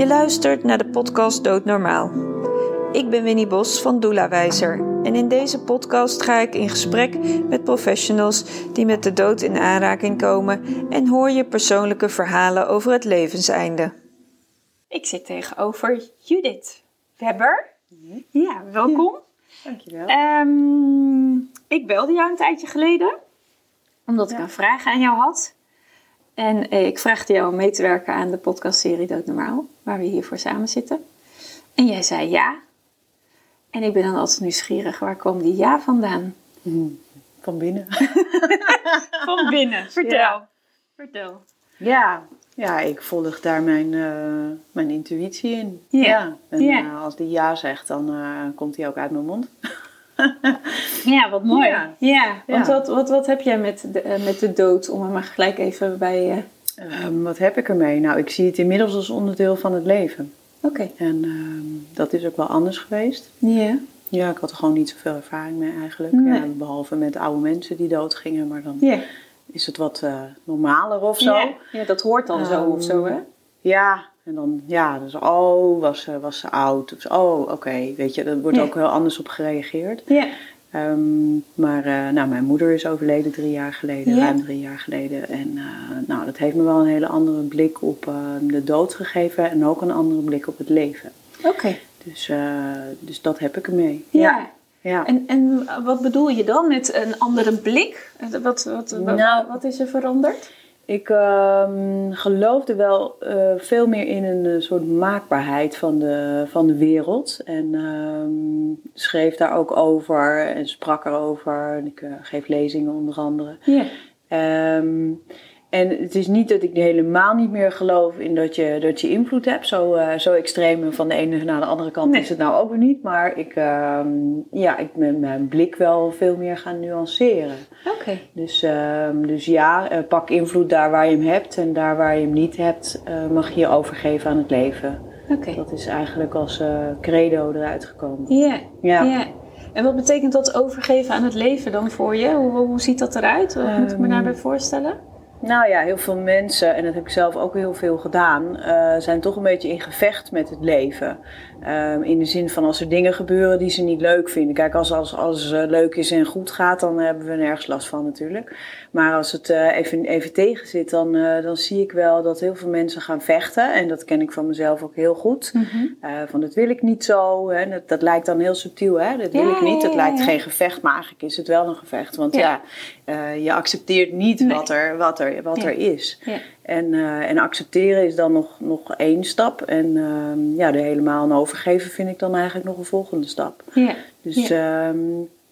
Je luistert naar de podcast Doodnormaal. Ik ben Winnie Bos van Doula Wijzer en in deze podcast ga ik in gesprek met professionals die met de dood in aanraking komen en hoor je persoonlijke verhalen over het levenseinde. Ik zit tegenover Judith Webber. Ja, welkom. Dankjewel. Ehm, ik belde jou een tijdje geleden, omdat ik een vraag aan jou had. En eh, ik vraagde jou om mee te werken aan de podcastserie Doodnormaal, waar we hiervoor samen zitten. En jij zei ja. En ik ben dan altijd nieuwsgierig, waar kwam die ja vandaan? Van binnen. Van binnen, vertel. Ja. Vertel. Ja, ja ik volg daar mijn, eh, mijn intuïtie in. Ja. En eh, als die ja zegt, dan komt die ook uit mijn mond. Ja, wat mooi. Ja, Ja. want. Wat, wat, wat heb jij met de, eh, met de dood, om er maar gelijk even bij... Ehm, wat heb ik ermee? Nou, ik zie het inmiddels als onderdeel van het leven. Oké. En ehm, dat is ook wel anders geweest. Ja. Ja, ik had er gewoon niet zoveel ervaring mee eigenlijk. Nee. Ja, behalve met oude mensen die doodgingen. Maar dan is het wat eh, normaler of zo. Ja. ja, dat hoort dan zo Ehm, of zo, hè? Ja, en dan, ja, dus oh, was ze, was ze oud? Of, zo, oh, oké, weet je, daar wordt Ja. ook heel anders op gereageerd. Ja. Ehm, maar, eh, nou, mijn moeder is overleden drie jaar geleden, Ja. ruim drie jaar geleden. En eh, nou, dat heeft me wel een hele andere blik op eh, de dood gegeven en ook een andere blik op het leven. Oké. Dus, eh, dus dat heb ik ermee. Ja. ja. En, en wat bedoel je dan met een andere blik? Wat, wat, wat, Nou- wat is er veranderd? Ik ehm, geloofde wel eh, veel meer in een eh, soort maakbaarheid van de, van de wereld. En ehm, schreef daar ook over en sprak erover. En ik eh, geef lezingen onder andere. Ja. Ehm, en het is niet dat ik helemaal niet meer geloof in dat je, dat je invloed hebt. Zo, eh, zo extreem van de ene naar de andere kant Nee. is het nou ook weer niet. Maar ik, ehm, ja, ik ben mijn blik wel veel meer gaan nuanceren. Oké. Dus, ehm, dus ja, eh, pak invloed daar waar je hem hebt. En daar waar je hem niet hebt, eh, mag je je overgeven aan het leven. Oké. Dat is eigenlijk als credo eruit gekomen. Ja. Ja. En wat betekent dat overgeven aan het leven dan voor je? Hoe, hoe ziet dat eruit? Wat moet ik me Ehm, daarbij voorstellen? Nou ja, heel veel mensen, en dat heb ik zelf ook heel veel gedaan, eh, zijn toch een beetje in gevecht met het leven. Ehm, in de zin van als er dingen gebeuren die ze niet leuk vinden. Kijk, als alles als, het leuk is en goed gaat, dan hebben we nergens last van natuurlijk. Maar als het eh, even, even tegen zit, dan, eh, dan zie ik wel dat heel veel mensen gaan vechten. En dat ken ik van mezelf ook heel goed. Eh, van dat wil ik niet zo. Hè. Dat, dat lijkt dan heel subtiel. Hè. Dat wil Ja, ik niet. Dat ja, lijkt ja. geen gevecht, maar eigenlijk is het wel een gevecht. Want Ja. eh, je accepteert niet Nee. wat, er, wat, er, wat er is. En, eh, en accepteren is dan nog, nog één stap. En ehm, ja, er helemaal aan overgeven vind ik dan eigenlijk nog een volgende stap. Ja. Dus ja,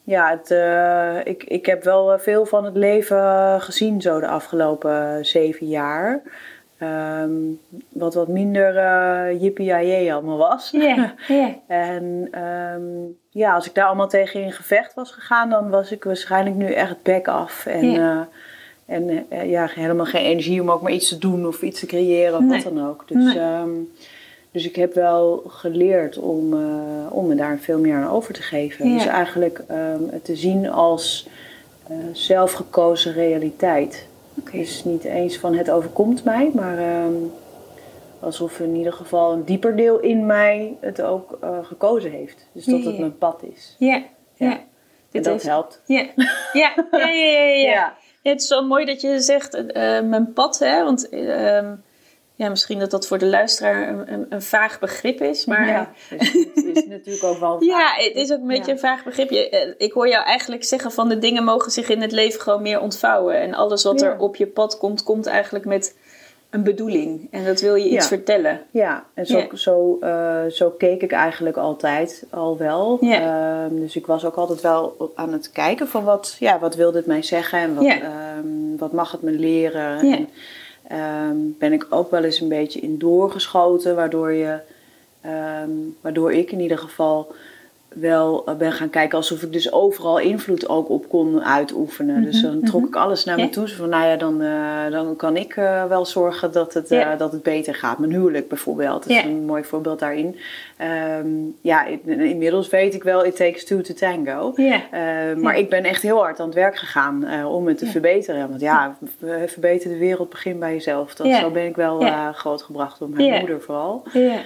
ja het, eh, ik, ik heb wel eh, veel van het leven gezien zo de afgelopen zeven jaar. Ehm, wat wat minder uh, jippie allemaal was. Ja. En ehm, ja, als ik daar allemaal tegen in gevecht was gegaan, dan was ik waarschijnlijk nu echt back af. En. En eh, ja, helemaal geen energie om ook maar iets te doen of iets te creëren of Nee. wat dan ook. Dus, Nee. ehm, dus ik heb wel geleerd om, eh, om me daar veel meer aan over te geven. Ja. Dus eigenlijk ehm, het te zien als eh, zelfgekozen realiteit. Oké. Dus niet eens van het overkomt mij, maar ehm, alsof in ieder geval een dieper deel in mij het ook gekozen heeft. Dus dat Ja, het ja. mijn pad is. Ja. Ja. En Dit dat is- helpt. Ja. Ja. Ja. Ja. Ja. het is zo mooi dat je zegt eh, mijn pad, hè? Want ehm, ja, misschien dat dat voor de luisteraar een, een, een vaag begrip is, maar ja. Het is natuurlijk ook wel Ja, het is ook een beetje Ja. een vaag begrip. Je, eh, Ik hoor jou eigenlijk zeggen van de dingen mogen zich in het leven gewoon meer ontvouwen. En alles wat Ja. er op je pad komt, komt eigenlijk met een bedoeling. En dat wil je iets Ja. vertellen. Ja, en zo. Zo, eh, zo keek ik eigenlijk altijd al wel. Ehm, dus ik was ook altijd wel aan het kijken van wat, ja, wat wil dit mij zeggen en wat, ehm, wat mag het me leren. En ehm, ben ik ook wel eens een beetje in doorgeschoten, waardoor, je, waardoor ik in ieder geval wel eh, ben gaan kijken alsof ik dus overal invloed ook op kon uitoefenen. Dus Mhm, dan trok mhm. ik alles naar me toe. Zo van, nou ja, dan, eh, dan kan ik eh, wel zorgen dat het, dat het beter gaat. Mijn huwelijk bijvoorbeeld, dat is een mooi voorbeeld daarin. Ehm, ja, in- inmiddels weet ik wel, it takes two to tango. Ja. Eh, maar ik ben echt heel hard aan het werk gegaan om het te verbeteren. Want ja, verbeter de wereld, begin bij jezelf. Dat. Zo ben ik wel grootgebracht door mijn moeder vooral. Ja.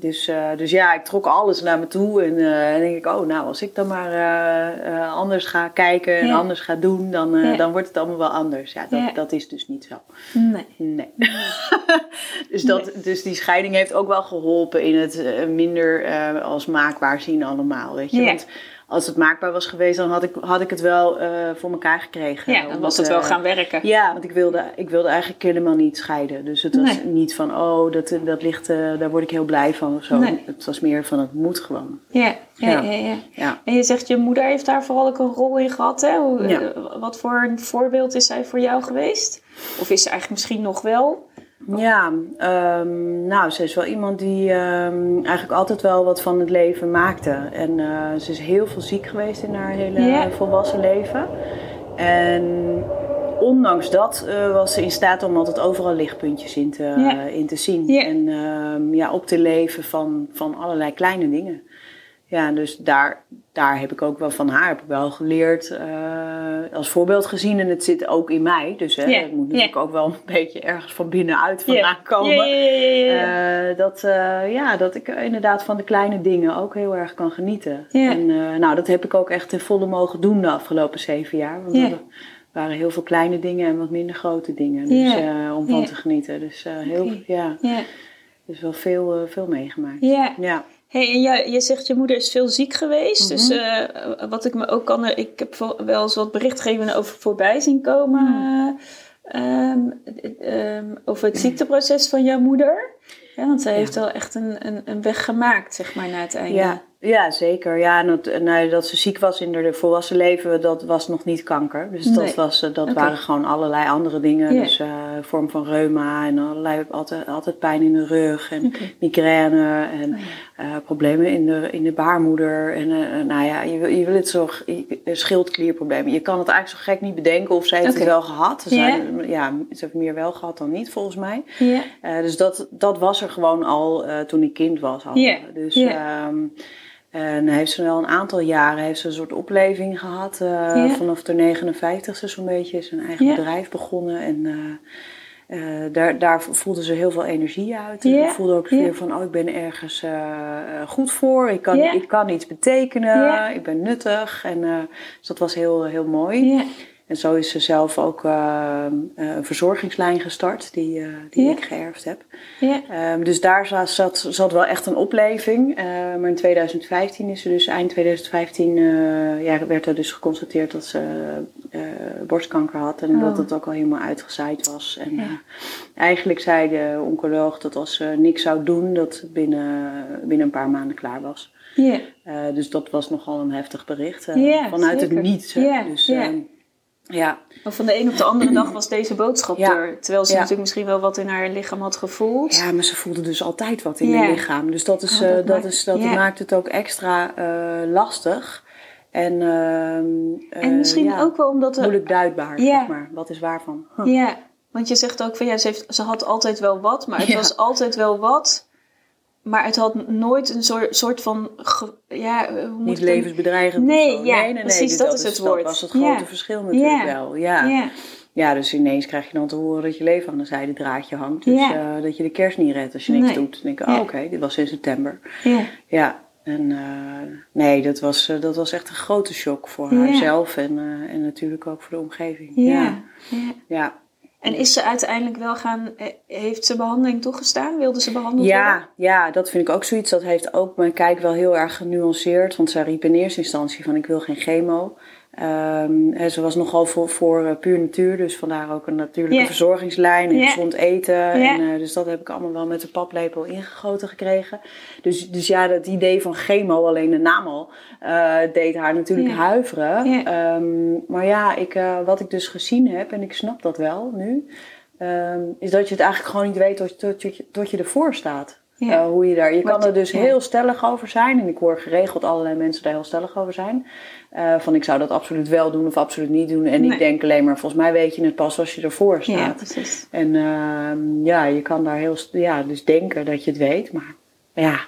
Dus, eh, dus ja, ik trok alles naar me toe. En en denk ik, oh nou, als ik dan maar eh, anders ga kijken en Ja. anders ga doen, dan, Ja. dan wordt het allemaal wel anders. Ja, dat, Ja. dat is dus niet zo. Nee. Nee. dus, dat, dus die scheiding heeft ook wel geholpen in het minder als maakbaar zien allemaal. Weet je? Want als het maakbaar was geweest, dan had ik, had ik het wel eh, voor elkaar gekregen. Ja, dan Omdat, was het wel eh, gaan werken. ja, want ik wilde, ik wilde eigenlijk helemaal niet scheiden. Dus het was Nee. niet van, oh, dat, dat ligt, eh, daar word ik heel blij van of zo. Nee. Het was meer van, het moet gewoon. Ja. Ja, Ja. ja. En je zegt, je moeder heeft daar vooral ook een rol in gehad. Hè? Hoe, wat voor een voorbeeld is zij voor jou geweest? Of is ze eigenlijk misschien nog wel? Ja, ehm, nou, ze is wel iemand die ehm, eigenlijk altijd wel wat van het leven maakte. En eh, ze is heel veel ziek geweest in haar hele volwassen leven. En ondanks dat eh, was ze in staat om altijd overal lichtpuntjes in te, Ja. in te zien. En ehm, ja, op te leven van, van allerlei kleine dingen. Ja, dus daar, daar heb ik ook wel van haar heb ik wel geleerd, eh, als voorbeeld gezien. En het zit ook in mij. Dus hè, het moet natuurlijk ook wel een beetje ergens van binnenuit vandaan komen. Eh, dat, eh, ja, dat ik inderdaad van de kleine dingen ook heel erg kan genieten. En nou, dat heb ik ook echt in volle mogen doen de afgelopen zeven jaar. Want er waren heel veel kleine dingen en wat minder grote dingen. Dus, om van te genieten. Dus heel, ja, dus wel veel, veel meegemaakt. ja. Hey, en jij, je zegt je moeder is veel ziek geweest. Mhm. Dus eh, wat ik me ook kan... Ik heb wel eens wat berichtgevingen over voorbij zien komen. Mhm. eh, ehm, ehm, over het ziekteproces van jouw moeder. Ja, want zij Ja. heeft wel echt een, een, een weg gemaakt, zeg maar, na het einde. Ja, ja, zeker. Ja, en dat, nou, dat ze ziek was in haar volwassen leven, dat was nog niet kanker. Dus Nee. dat, was, eh, dat waren gewoon allerlei andere dingen. Dus eh vorm van reuma en allerlei, altijd, altijd pijn in de rug en migraine en Oh ja. Eh, problemen in de, in de baarmoeder. En eh, nou ja, je, wil- je wil het zo, schildklierproblemen. Je kan het eigenlijk zo gek niet bedenken of zij heeft het wel gehad. Ze, zijn, ja, ze heeft meer wel gehad dan niet, volgens mij. Eh, dus dat, dat was er gewoon al eh, toen ik kind was. Al. Ja, Dus en heeft ze wel een aantal jaren heeft ze een soort opleving gehad. eh. Vanaf de 59ste zo'n beetje is een eigen bedrijf begonnen. En eh, daar, daar voelde ze heel veel energie uit. Ik voelde ook weer van, oh ik ben ergens eh, eh, goed voor. Ik kan, ik kan iets betekenen. Ik ben nuttig. En, dus dat was heel, heel mooi. En zo is ze zelf ook eh, eh, een verzorgingslijn gestart die, eh, die Ja. ik geërfd heb. Ja. Ehm, dus daar zat, zat, wel echt een opleving. Eh, maar in 2015 is ze dus, eind 2015, eh, ja, werd er dus geconstateerd dat ze borstkanker had. En Oh. dat het ook al helemaal uitgezaaid was. En Ja. eigenlijk zei de oncoloog dat als ze niks zou doen, dat het binnen, binnen een paar maanden klaar was. Ja. Dus dat was nogal een heftig bericht. vanuit zeker. het niets. hè. Ja, Dus, ja. Maar van de een op de andere dag was deze boodschap Ja. er. Terwijl ze Ja. natuurlijk misschien wel wat in haar lichaam had gevoeld. Ja, maar ze voelde dus altijd wat in Ja. haar lichaam. Dus dat, is, Oh, dat eh, dat, maakt- is, dat maakt het ook extra eh, lastig. En, ehm, En eh, misschien ja, ook wel omdat er... moeilijk duidbaar, Ja. zeg maar. Wat is waarvan? Huh. Ja, want je zegt ook van ja, ze, heeft, ze had altijd wel wat, maar het was altijd wel wat. Maar het had nooit een soort, soort van. ja, hoe moet Niet levensbedreigend Nee, ja, nee, nee, nee, precies, dit- dat is het woord. Dat was het grote Ja. verschil natuurlijk Ja. wel. Ja. Ja. Ja, dus ineens krijg je dan te horen dat je leven aan de zijde draadje hangt. Dus eh, dat je de kerst niet redt als je niks Nee. doet. Dan denk ik, oh, oké, dit was in september. ja, Ja, en eh, nee, dat was, eh, dat was echt een grote shock voor haarzelf en, eh, en natuurlijk ook voor de omgeving. ja. ja. En is ze uiteindelijk wel gaan. eh, Heeft ze behandeling toegestaan? Wilde ze behandeld worden? Ja, ja, dat vind ik ook zoiets. Dat heeft ook mijn kijk wel heel erg genuanceerd. Want zij riep in eerste instantie van ik wil geen chemo. Ehm, en ze was nogal voor, voor eh, puur natuur. Dus vandaar ook een natuurlijke verzorgingslijn en Ja. gezond eten. En, eh, dus dat heb ik allemaal wel met de paplepel ingegoten gekregen. Dus, dus ja, dat idee van chemo, alleen de naam al, eh, deed haar natuurlijk huiveren. Ehm, maar ja, ik, wat ik dus gezien heb, en ik snap dat wel nu... ehm, is dat je het eigenlijk gewoon niet weet tot, tot, je, tot je ervoor staat. Uh, hoe je daar, je kan er dus heel stellig over zijn. En ik hoor geregeld allerlei mensen daar heel stellig over zijn. Uh, van ik zou dat absoluut wel doen of absoluut niet doen. En nee. ik denk alleen maar, volgens mij weet je het pas als je ervoor staat. Ja, precies. En uh, ja, je kan daar heel, ja, dus denken dat je het weet. Maar ja,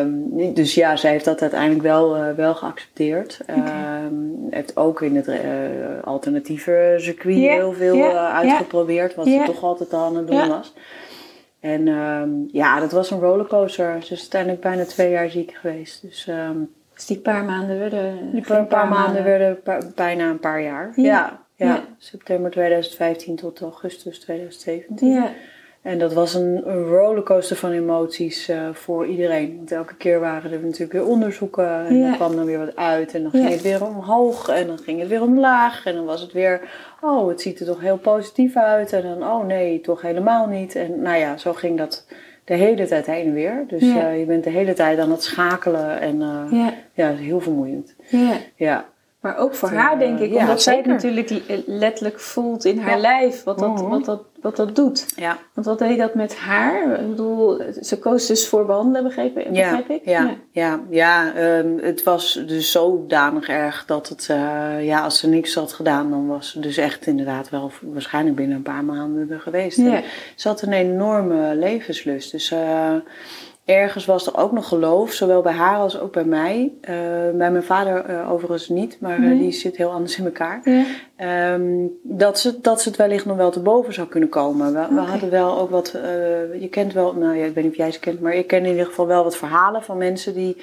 Um, dus ja, zij heeft dat uiteindelijk wel, uh, wel geaccepteerd. Okay. Um, heeft ook in het uh, alternatieve circuit yeah, heel veel yeah, uh, uitgeprobeerd, wat yeah. ze toch altijd al aan het doen was. En um, ja, dat was een rollercoaster. Ze is uiteindelijk bijna twee jaar ziek geweest. Dus, dus die paar maanden werden. Die paar, paar, paar maanden werden bijna een paar jaar. Ja, ja, september 2015 tot augustus 2017. Ja. En dat was een, een rollercoaster van emoties uh, voor iedereen. Want elke keer waren er natuurlijk weer onderzoeken. En ja. dan kwam er weer wat uit. En dan ging ja. het weer omhoog. En dan ging het weer omlaag. En dan was het weer, oh, het ziet er toch heel positief uit. En dan, oh nee, toch helemaal niet. En nou ja, zo ging dat de hele tijd heen en weer. Dus ja. uh, je bent de hele tijd aan het schakelen. En uh, ja. ja, heel vermoeiend. Ja. ja. Maar ook voor haar, denk ik, omdat ja, zij het natuurlijk letterlijk voelt in haar lijf wat dat, -hmm. wat, dat, wat dat doet. Ja. Want wat deed dat met haar? Ik bedoel, ze koos dus voor behandelen, begrepen, begrijp ik? Ja, ja. ja, ja um, het was dus zodanig erg dat het, uh, ja, als ze niks had gedaan, dan was ze dus echt inderdaad wel waarschijnlijk binnen een paar maanden er geweest. Ze had een enorme levenslust. Dus uh, ergens was er ook nog geloof, zowel bij haar als ook bij mij. Uh, bij mijn vader uh, overigens niet, maar uh, nee. die zit heel anders in elkaar. Ja. Um, dat, ze, dat ze het wellicht nog wel te boven zou kunnen komen. We, okay. we hadden wel ook wat, je kent wel, nou ja, ik weet niet of jij ze kent, maar ik ken in ieder geval wel wat verhalen van mensen die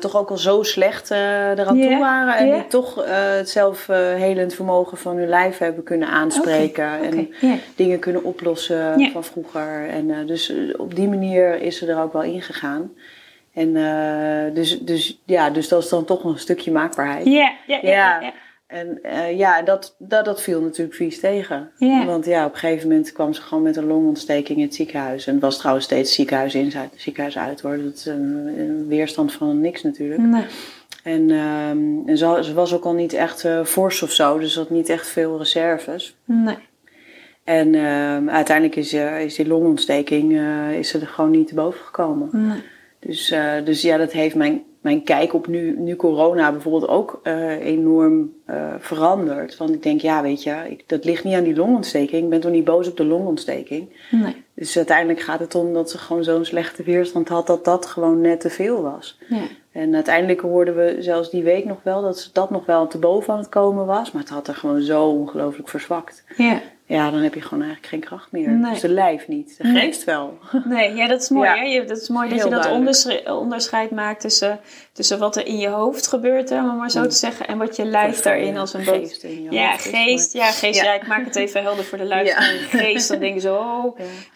toch ook al zo slecht eraan yeah. toe waren. En yeah. die toch het zelfhelend vermogen van hun lijf hebben kunnen aanspreken. Okay. Okay. En yeah. dingen kunnen oplossen van vroeger. En dus op die manier is ze er ook wel in gegaan. En uh, dus, dus, ja, dus dat is dan toch een stukje maakbaarheid. Ja, ja. En uh, ja, dat, dat, dat viel natuurlijk vies tegen. Want ja, op een gegeven moment kwam ze gewoon met een longontsteking in het ziekenhuis. En het was trouwens steeds ziekenhuis in, ziekenhuis uit hoor. Dat is een, een weerstand van niks natuurlijk. Nee. En, um, en ze, ze, was ook al niet echt uh, fors of zo, dus had niet echt veel reserves. Nee. En uh, uiteindelijk is, uh, is die longontsteking uh, is er gewoon niet te boven gekomen. Nee. Dus, dus ja, dat heeft mijn, mijn kijk op nu, nu corona bijvoorbeeld ook enorm veranderd. Want ik denk, ja, weet je, ik, dat ligt niet aan die longontsteking. Ik ben toch niet boos op de longontsteking. Nee. Dus uiteindelijk gaat het om dat ze gewoon zo'n slechte weerstand had, dat dat gewoon net te veel was. Ja. En uiteindelijk hoorden we zelfs die week nog wel dat dat nog wel te boven aan het komen was. Maar het had er gewoon zo ongelooflijk verzwakt. Ja. Ja, dan heb je gewoon eigenlijk geen kracht meer. Nee. Dus de lijf niet, de geest wel. Nee, ja, dat is mooi. Ja. Hè? Dat is mooi dat Heel je dat onderscheid, onderscheid maakt tussen, tussen wat er in je hoofd gebeurt, hè, om maar zo te zeggen, en wat je lijf daarin als een geest boot. ja, hoofd, geest, ja, geest. Ja. ja. ik maak het even helder voor de luisteraar. Geest, dan denken ze, oh,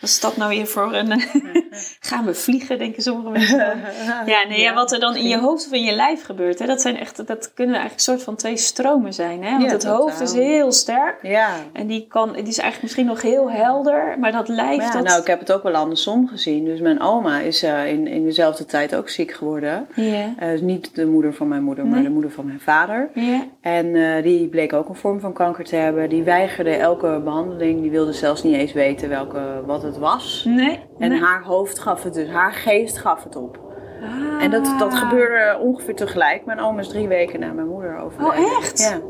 wat is dat nou weer voor een... Gaan we vliegen, denken sommige mensen. ja, nee, ja, wat er dan in je hoofd of in je lijf gebeurt, hè, dat, zijn echt, dat kunnen eigenlijk een soort van twee stromen zijn. Hè? Want het hoofd is heel sterk. Ja. En die kan die is eigenlijk misschien nog heel helder, maar dat lijf... Ja, dat... nou, ik heb het ook wel andersom gezien. Dus mijn oma is uh, in, in dezelfde tijd ook ziek geworden. Ja. Uh, dus niet de moeder van mijn moeder, Nee. maar de moeder van mijn vader. Ja. En uh, die bleek ook een vorm van kanker te hebben. Die weigerde elke behandeling. Die wilde zelfs niet eens weten welke, wat het was. Nee. En nee. haar hoofd gaf het dus, haar geest gaf het op. Ah. En dat, dat gebeurde ongeveer tegelijk. Mijn oma is drie weken na mijn moeder overleden. Oh, echt? Ja.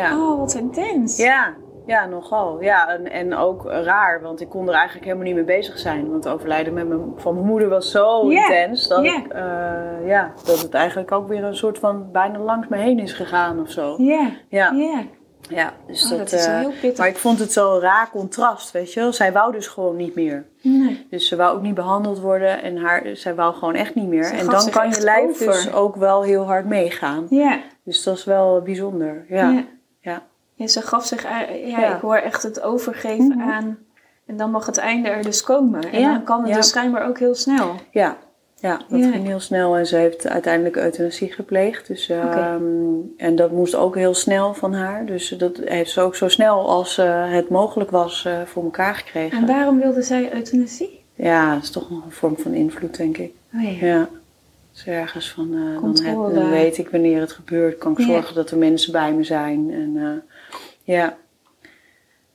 ja. Oh, wat intens. Ja, ja, nogal. Ja, en, en ook raar, want ik kon er eigenlijk helemaal niet mee bezig zijn. Want het overlijden met mijn, van mijn moeder was zo intens dat, ik, eh, ja, dat het eigenlijk ook weer een soort van bijna langs me heen is gegaan of zo. Ja. Ja, Ja. ja. Dus Oh, dat, dat is eh, heel pittig. Maar ik vond het zo'n raar contrast, weet je wel. Zij wou dus gewoon niet meer. Nee. Dus ze wou ook niet behandeld worden en haar, zij wou gewoon echt niet meer. Ze en dan kan je lijf over. dus ook wel heel hard meegaan. Ja. Dus dat is wel bijzonder. Ja, Ja. ja. Ja, ze gaf zich... Ja, Ja. ik hoor echt het overgeven Mhm. aan... En dan mag het einde er dus komen. En Ja, dan kan het dus schijnbaar ook heel snel. Ja, ja dat ging heel snel en ze heeft uiteindelijk euthanasie gepleegd. Dus, ehm. En dat moest ook heel snel van haar. Dus dat heeft ze ook zo snel als eh, het mogelijk was eh, voor elkaar gekregen. En waarom wilde zij euthanasie? Ja, dat is toch nog een vorm van invloed, denk ik. Oh ja. Dus ergens van, eh, dan, Controle. heb, dan weet ik wanneer het gebeurt. Kan ik Ja. zorgen dat er mensen bij me zijn. En, eh, ja.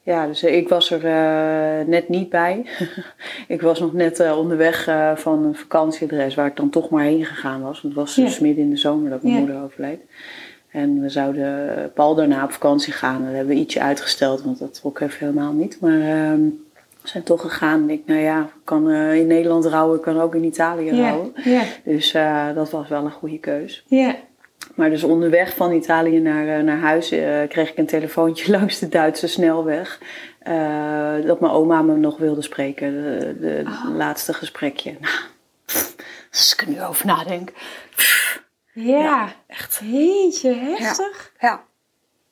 ja, dus ik was er eh, net niet bij. ik was nog net eh, onderweg eh, van een vakantieadres waar ik dan toch maar heen gegaan was. Want het was dus midden in de zomer dat mijn Ja. moeder overleed. En we zouden Paul daarna op vakantie gaan. Dat hebben we ietsje uitgesteld, want dat trok even helemaal niet. Maar ehm, zijn toch gegaan. Ik, nou ja, kan eh, in Nederland rouwen, kan ook in Italië Ja, rouwen. ja, Dus eh, dat was wel een goede keus. ja. Maar dus onderweg van Italië naar, eh, naar huis kreeg ik een telefoontje langs de Duitse snelweg. dat mijn oma me nog wilde spreken. De, de Oh. laatste gesprekje. Nou, als ik er nu over nadenk. Ja, echt. Jeetje, heftig. Ja.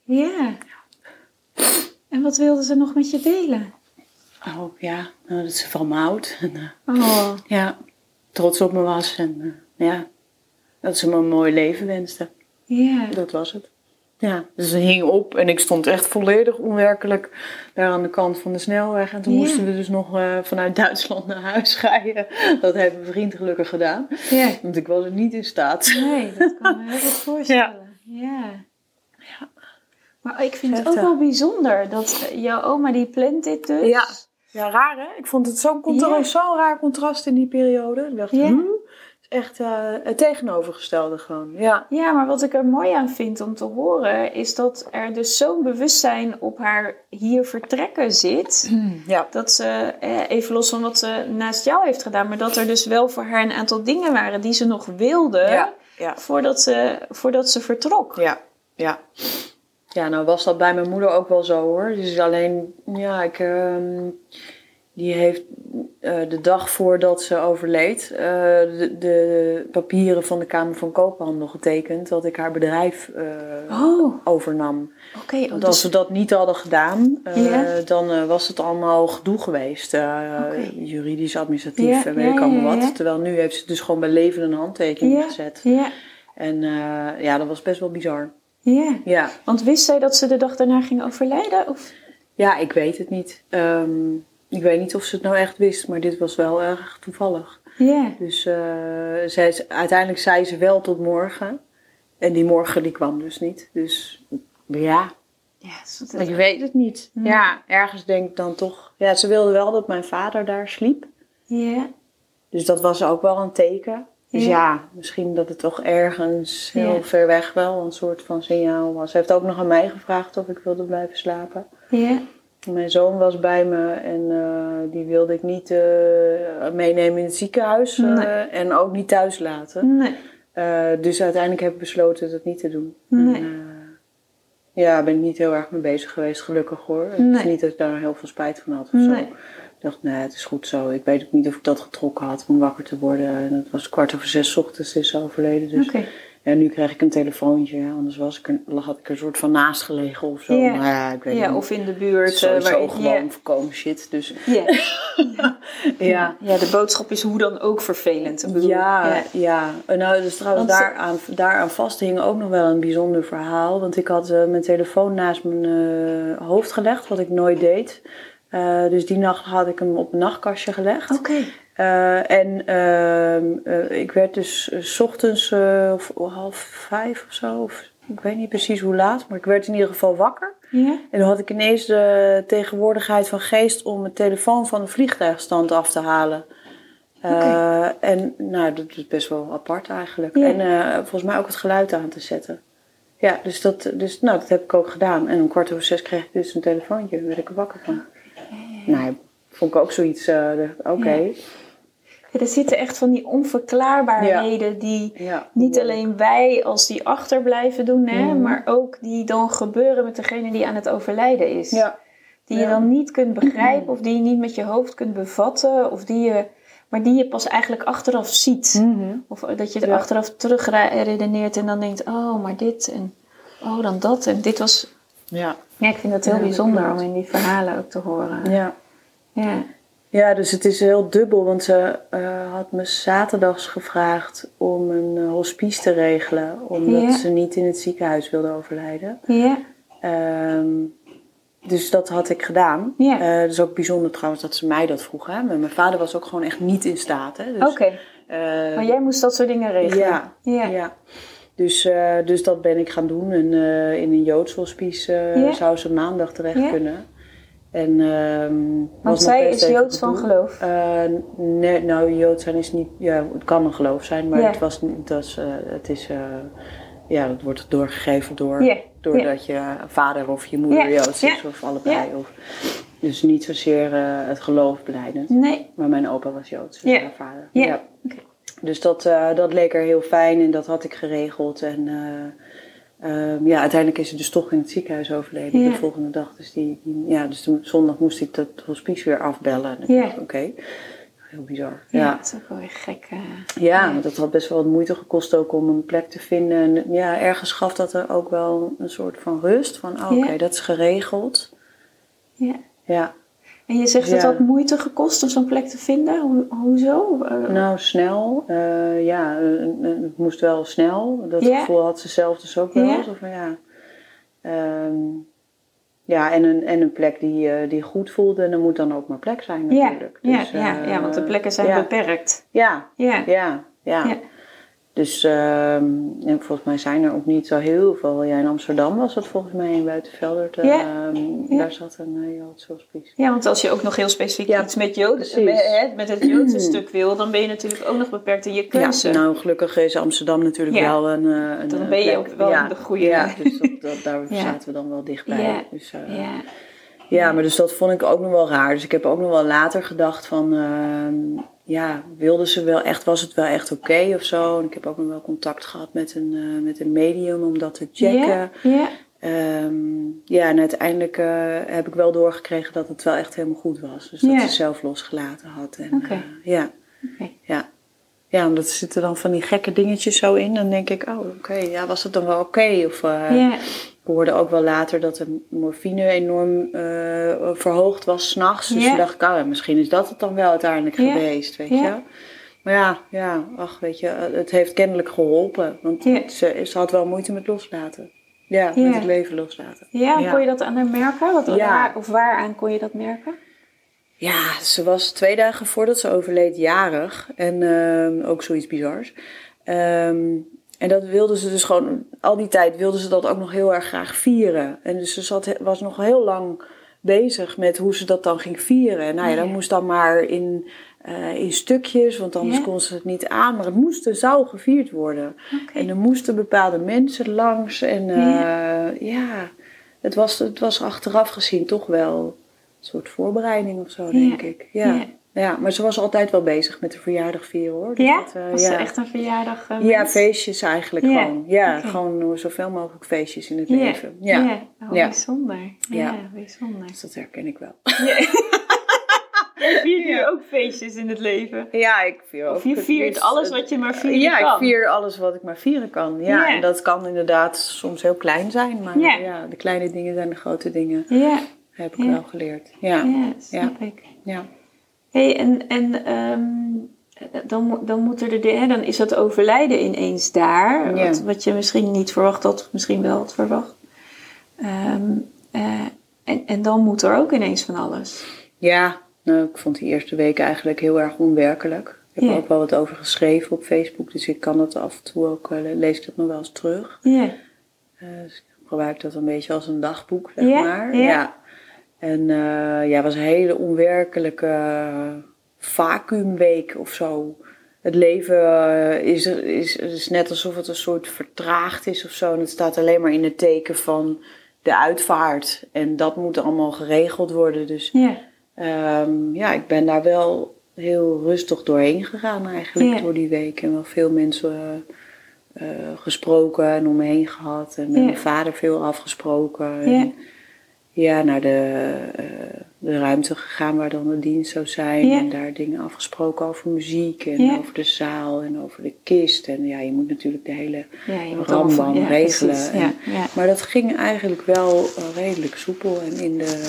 Ja. En wat wilden ze nog met je delen? Oh ja, nou, dat ze van me houdt. En, eh, Oh, ja, trots op me was. En eh, ja, dat ze me een mooi leven wenste. ja. Dat was het. Ja, dus ze hing op en ik stond echt volledig onwerkelijk daar aan de kant van de snelweg. En toen moesten we dus nog eh, vanuit Duitsland naar huis rijden. Dat heeft mijn vriend gelukkig gedaan. Ja. Want ik was er niet in staat. Nee, dat kan me heel goed voorstellen. Ja. Ja. Maar ik vind het ook wel bijzonder dat jouw oma die plant dit dus. Ja. Ja, raar hè? Ik vond het zo'n contra- Ja. zo'n raar contrast in die periode. Ik dacht, Ja. hm? Het is echt eh, het tegenovergestelde gewoon. Ja. Ja, maar wat ik er mooi aan vind om te horen, is dat er dus zo'n bewustzijn op haar hier vertrekken zit. Ja. Dat ze, eh, even los van wat ze naast jou heeft gedaan, maar dat er dus wel voor haar een aantal dingen waren die ze nog wilde Ja. Ja. voordat, ze, voordat ze vertrok. Ja, ja. Ja, nou was dat bij mijn moeder ook wel zo hoor. Dus alleen, ja, ik, ehm, die heeft eh, de dag voordat ze overleed eh, de, de papieren van de Kamer van Koophandel getekend dat ik haar bedrijf eh, Oh, overnam. oké. oh, Want als dus- ze dat niet hadden gedaan, dan was het allemaal gedoe geweest. Juridisch, administratief en weet ja, ik allemaal wat. Terwijl nu heeft ze dus gewoon bij leven een handtekening gezet. Ja, En ja, dat was best wel bizar. Ja. Ja. Want wist zij dat ze de dag daarna ging overlijden? Of? Ja, ik weet het niet. Ehm, ik weet niet of ze het nou echt wist, maar dit was wel erg toevallig. Ja. Dus eh, zij, uiteindelijk zei ze wel tot morgen. En die morgen die kwam dus niet. Dus ja, Ja, dat ik weet het niet. Hmm. Ja, ergens denk ik dan toch. Ja, ze wilde wel dat mijn vader daar sliep. ja. Dus dat was ook wel een teken. Dus Ja. ja, misschien dat het toch ergens heel Ja. ver weg wel een soort van signaal was. Ze heeft ook nog aan mij gevraagd of ik wilde blijven slapen. Ja. Mijn zoon was bij me en eh, die wilde ik niet eh, meenemen in het ziekenhuis eh, Nee. en ook niet thuis laten. Nee. Dus uiteindelijk heb ik besloten dat niet te doen. Nee. En, ja, ben ik niet heel erg mee bezig geweest, gelukkig hoor. Het is niet dat ik daar heel veel spijt van had of Nee. zo. Ik dacht, nee, het is goed zo. Ik weet ook niet of ik dat getrokken had om wakker te worden. En het was kwart over zes ochtends is ze overleden. Dus. Oké. En nu krijg ik een telefoontje. Ja, anders was ik er, had ik er een soort van naast gelegen of zo. Ja. Maar ja, ik weet Ja, niet. of in de buurt. eh, Sowieso waar je- gewoon voorkomen shit. Dus Ja. ja. ja, de boodschap is hoe dan ook vervelend. Ik bedoel, Ja, ja. En nou, dus trouwens, Want daaraan, daaraan vasthing ook nog wel een bijzonder verhaal. Want ik had eh, mijn telefoon naast mijn eh, hoofd gelegd, wat ik nooit deed. Eh, dus die nacht had ik hem op een nachtkastje gelegd. Oké. Eh, en ehm, eh, ik werd dus 's ochtends of, half vijf of zo. Of, ik weet niet precies hoe laat, maar ik werd in ieder geval wakker. Ja. En toen had ik ineens de tegenwoordigheid van geest om mijn telefoon van de vliegtuigstand af te halen. Eh, En nou, dat is best wel apart eigenlijk. Ja. En volgens mij ook het geluid aan te zetten. Ja, dus, dat, dus nou, dat heb ik ook gedaan. En om kwart over zes kreeg ik dus een telefoontje. Daar werd ik er wakker van. Nou, vond ik ook zoiets. eh, Oké. Ja. Ja, er zitten echt van die onverklaarbaarheden die Ja. niet alleen wij als die achterblijven doen, hè, Mhm. maar ook die dan gebeuren met degene die aan het overlijden is. Ja. Die je dan niet kunt begrijpen of die je niet met je hoofd kunt bevatten, of die je, maar die je pas eigenlijk achteraf ziet. Mhm. Of dat je er Ja. achteraf terug redeneert en dan denkt, oh, maar dit en oh, dan dat en dit was... Ja. Ja, ik vind het heel Ja, dat bijzonder om in die verhalen ook te horen. Ja. Ja. Ja, dus het is heel dubbel, want ze eh, had me zaterdags gevraagd om een eh, hospice te regelen, omdat Ja. ze niet in het ziekenhuis wilde overlijden. Ja. Ehm, dus dat had ik gedaan. Ja. Het is ook bijzonder trouwens dat ze mij dat vroeg. Hè? Mijn vader was ook gewoon echt niet in staat. Hè? Dus, Oké, eh, maar jij moest dat soort dingen regelen? ja, Ja. ja. Dus, eh, dus dat ben ik gaan doen. En eh, in een Joods hospice eh, zou ze maandag terecht kunnen. En, ehm, Want was zij is Joods van geloof. Nee, nou, Jood zijn is niet, ja, het kan een geloof zijn, maar het, was, niet- dat is, eh, het is, ja, het wordt doorgegeven door, doordat je vader of je moeder Joods is, of allebei. Of, dus niet zozeer het geloof beleidend. Nee. Maar mijn opa was Joods, dus Ja. haar vader. Ja. Oké. Dus dat, eh, dat leek er heel fijn en dat had ik geregeld. En eh, ehm, ja, uiteindelijk is ze dus toch in het ziekenhuis overleden Ja. de volgende dag. Dus, die, die- ja, dus de zondag moest ik dat hospice weer afbellen. En Ja. oké, heel bizar. Ja, Ja. dat is ook wel weer gek. eh. Ja, want dat had best wel wat moeite gekost ook om een plek te vinden. En ja, ergens gaf dat er ook wel een soort van rust. Van, oh, oké, dat is geregeld. Ja. Ja, En je zegt Ja. het moeite gekost om zo'n plek te vinden. Ho- hoezo? Eh, nou snel. eh, ja, eh, het moest wel snel. Dat gevoel had ze zelf dus ook wel. Zo van, ja. Ehm, ja, en een, en een plek die, die goed voelde. En er moet dan ook maar plek zijn natuurlijk. Ja, Dus, ja, ja, want de plekken zijn beperkt. Ja, ja. Ja. Dus ehm, en volgens mij zijn er ook niet zo heel veel. Ja, in Amsterdam was dat volgens mij in Buitenveldert. Ja. ehm, Ja. Daar zat een uh, Joodse hospice. Ja, want als je ook nog heel specifiek Ja, iets met, Jood, met, met het Joodse stuk wil, dan ben je natuurlijk ook nog beperkt in je keuze. Ja, nou gelukkig is Amsterdam natuurlijk wel een, eh, een Dan eh, ben je ook wel de goede- Ja, dus dat, dat, daar zaten we dan wel dichtbij. Ja. Dus, eh, ja. Ja, maar dus dat vond ik ook nog wel raar. Dus ik heb ook nog wel later gedacht van, ehm, ja, wilden ze wel echt, was het wel echt oké of zo? En ik heb ook nog wel contact gehad met een, eh, met een medium om dat te checken. Ja, ja. Ehm, ja, en uiteindelijk eh, heb ik wel doorgekregen dat het wel echt helemaal goed was. Dus dat Ja. ze zelf losgelaten had. En, eh, ja, ja. Ja, omdat er zitten dan van die gekke dingetjes zo in. Dan denk ik, oh oké, ja, was het dan wel oké? Of ja. Ik hoorde ook wel later dat de morfine enorm eh, verhoogd was s'nachts. Dus toen dacht ik, oh, misschien is dat het dan wel uiteindelijk geweest, weet je. Maar ja, ja, ach, weet je, het heeft kennelijk geholpen. Want ze, ze had wel moeite met loslaten. Ja, met het leven loslaten. Ja, Ja. kon je dat aan haar merken? Wat, Ja. waar, of waaraan kon je dat merken? Ja, ze was twee dagen voordat ze overleed jarig. En ehm, ook zoiets bizars. Ehm, en dat wilde ze dus gewoon, al die tijd wilde ze dat ook nog heel erg graag vieren. En dus ze zat, was nog heel lang bezig met hoe ze dat dan ging vieren. En nou ja, dat moest dan maar in, eh, in stukjes, want anders Ja. kon ze het niet aan. Maar het moest, zou gevierd worden. En er moesten bepaalde mensen langs. En eh, Ja. ja, het, was, het was achteraf gezien toch wel een soort voorbereiding of zo, denk ik. Ja. Ja. Ja. maar ze was altijd wel bezig met de verjaardag vieren hoor. Dus Ja? dat, eh, Was ja. ze echt een verjaardag? eh, ja, feestjes eigenlijk Ja, gewoon. Ja, gewoon zoveel mogelijk feestjes in het Ja. leven. Ja. Ja. Oh, Ja. bijzonder. Ja, Ja. bijzonder. Dus dat herken ik wel. Je viert nu ook feestjes in het leven. Ja, ik vier ook. Of je viert alles wat je maar vieren Ja, kan. ik vier alles wat ik maar vieren kan. Ja, Ja. en dat kan inderdaad soms heel klein zijn. Maar Ja. ja, de kleine dingen zijn de grote dingen. Ja, Heb ik Ja. wel geleerd. Ja, ja. ja snap ik. ja. Hey, en, en ehm, dan, dan, moet er de, hè, dan is dat overlijden ineens daar. Ja. Wat, wat je misschien niet verwacht had, misschien wel had verwacht. Ehm, eh, en, en dan moet er ook ineens van alles. Ja, nou, ik vond die eerste weken eigenlijk heel erg onwerkelijk. Ik heb Ja. er ook wel wat over geschreven op Facebook, dus ik kan dat af en toe ook, lees ik dat nog wel eens terug. Ja, Eh, dus ik gebruik dat een beetje als een dagboek, zeg Ja, maar. ja. En eh, ja, het was een hele onwerkelijke vacuümweek of zo. Het leven eh, is, is, is net alsof het een soort vertraagd is of zo. En het staat alleen maar in het teken van de uitvaart. En dat moet allemaal geregeld worden. Dus ja, Ehm, ja, ik ben daar wel heel rustig doorheen gegaan eigenlijk door die week. En wel veel mensen eh, gesproken en om me heen gehad. En met mijn vader veel afgesproken. Ja. En ja, naar de, eh, de ruimte gegaan waar dan de dienst zou zijn. Ja. En daar dingen afgesproken over muziek en Ja. over de zaal en over de kist. En ja, je moet natuurlijk de hele ja, rambam regelen. En-. Maar dat ging eigenlijk wel eh, redelijk soepel en in de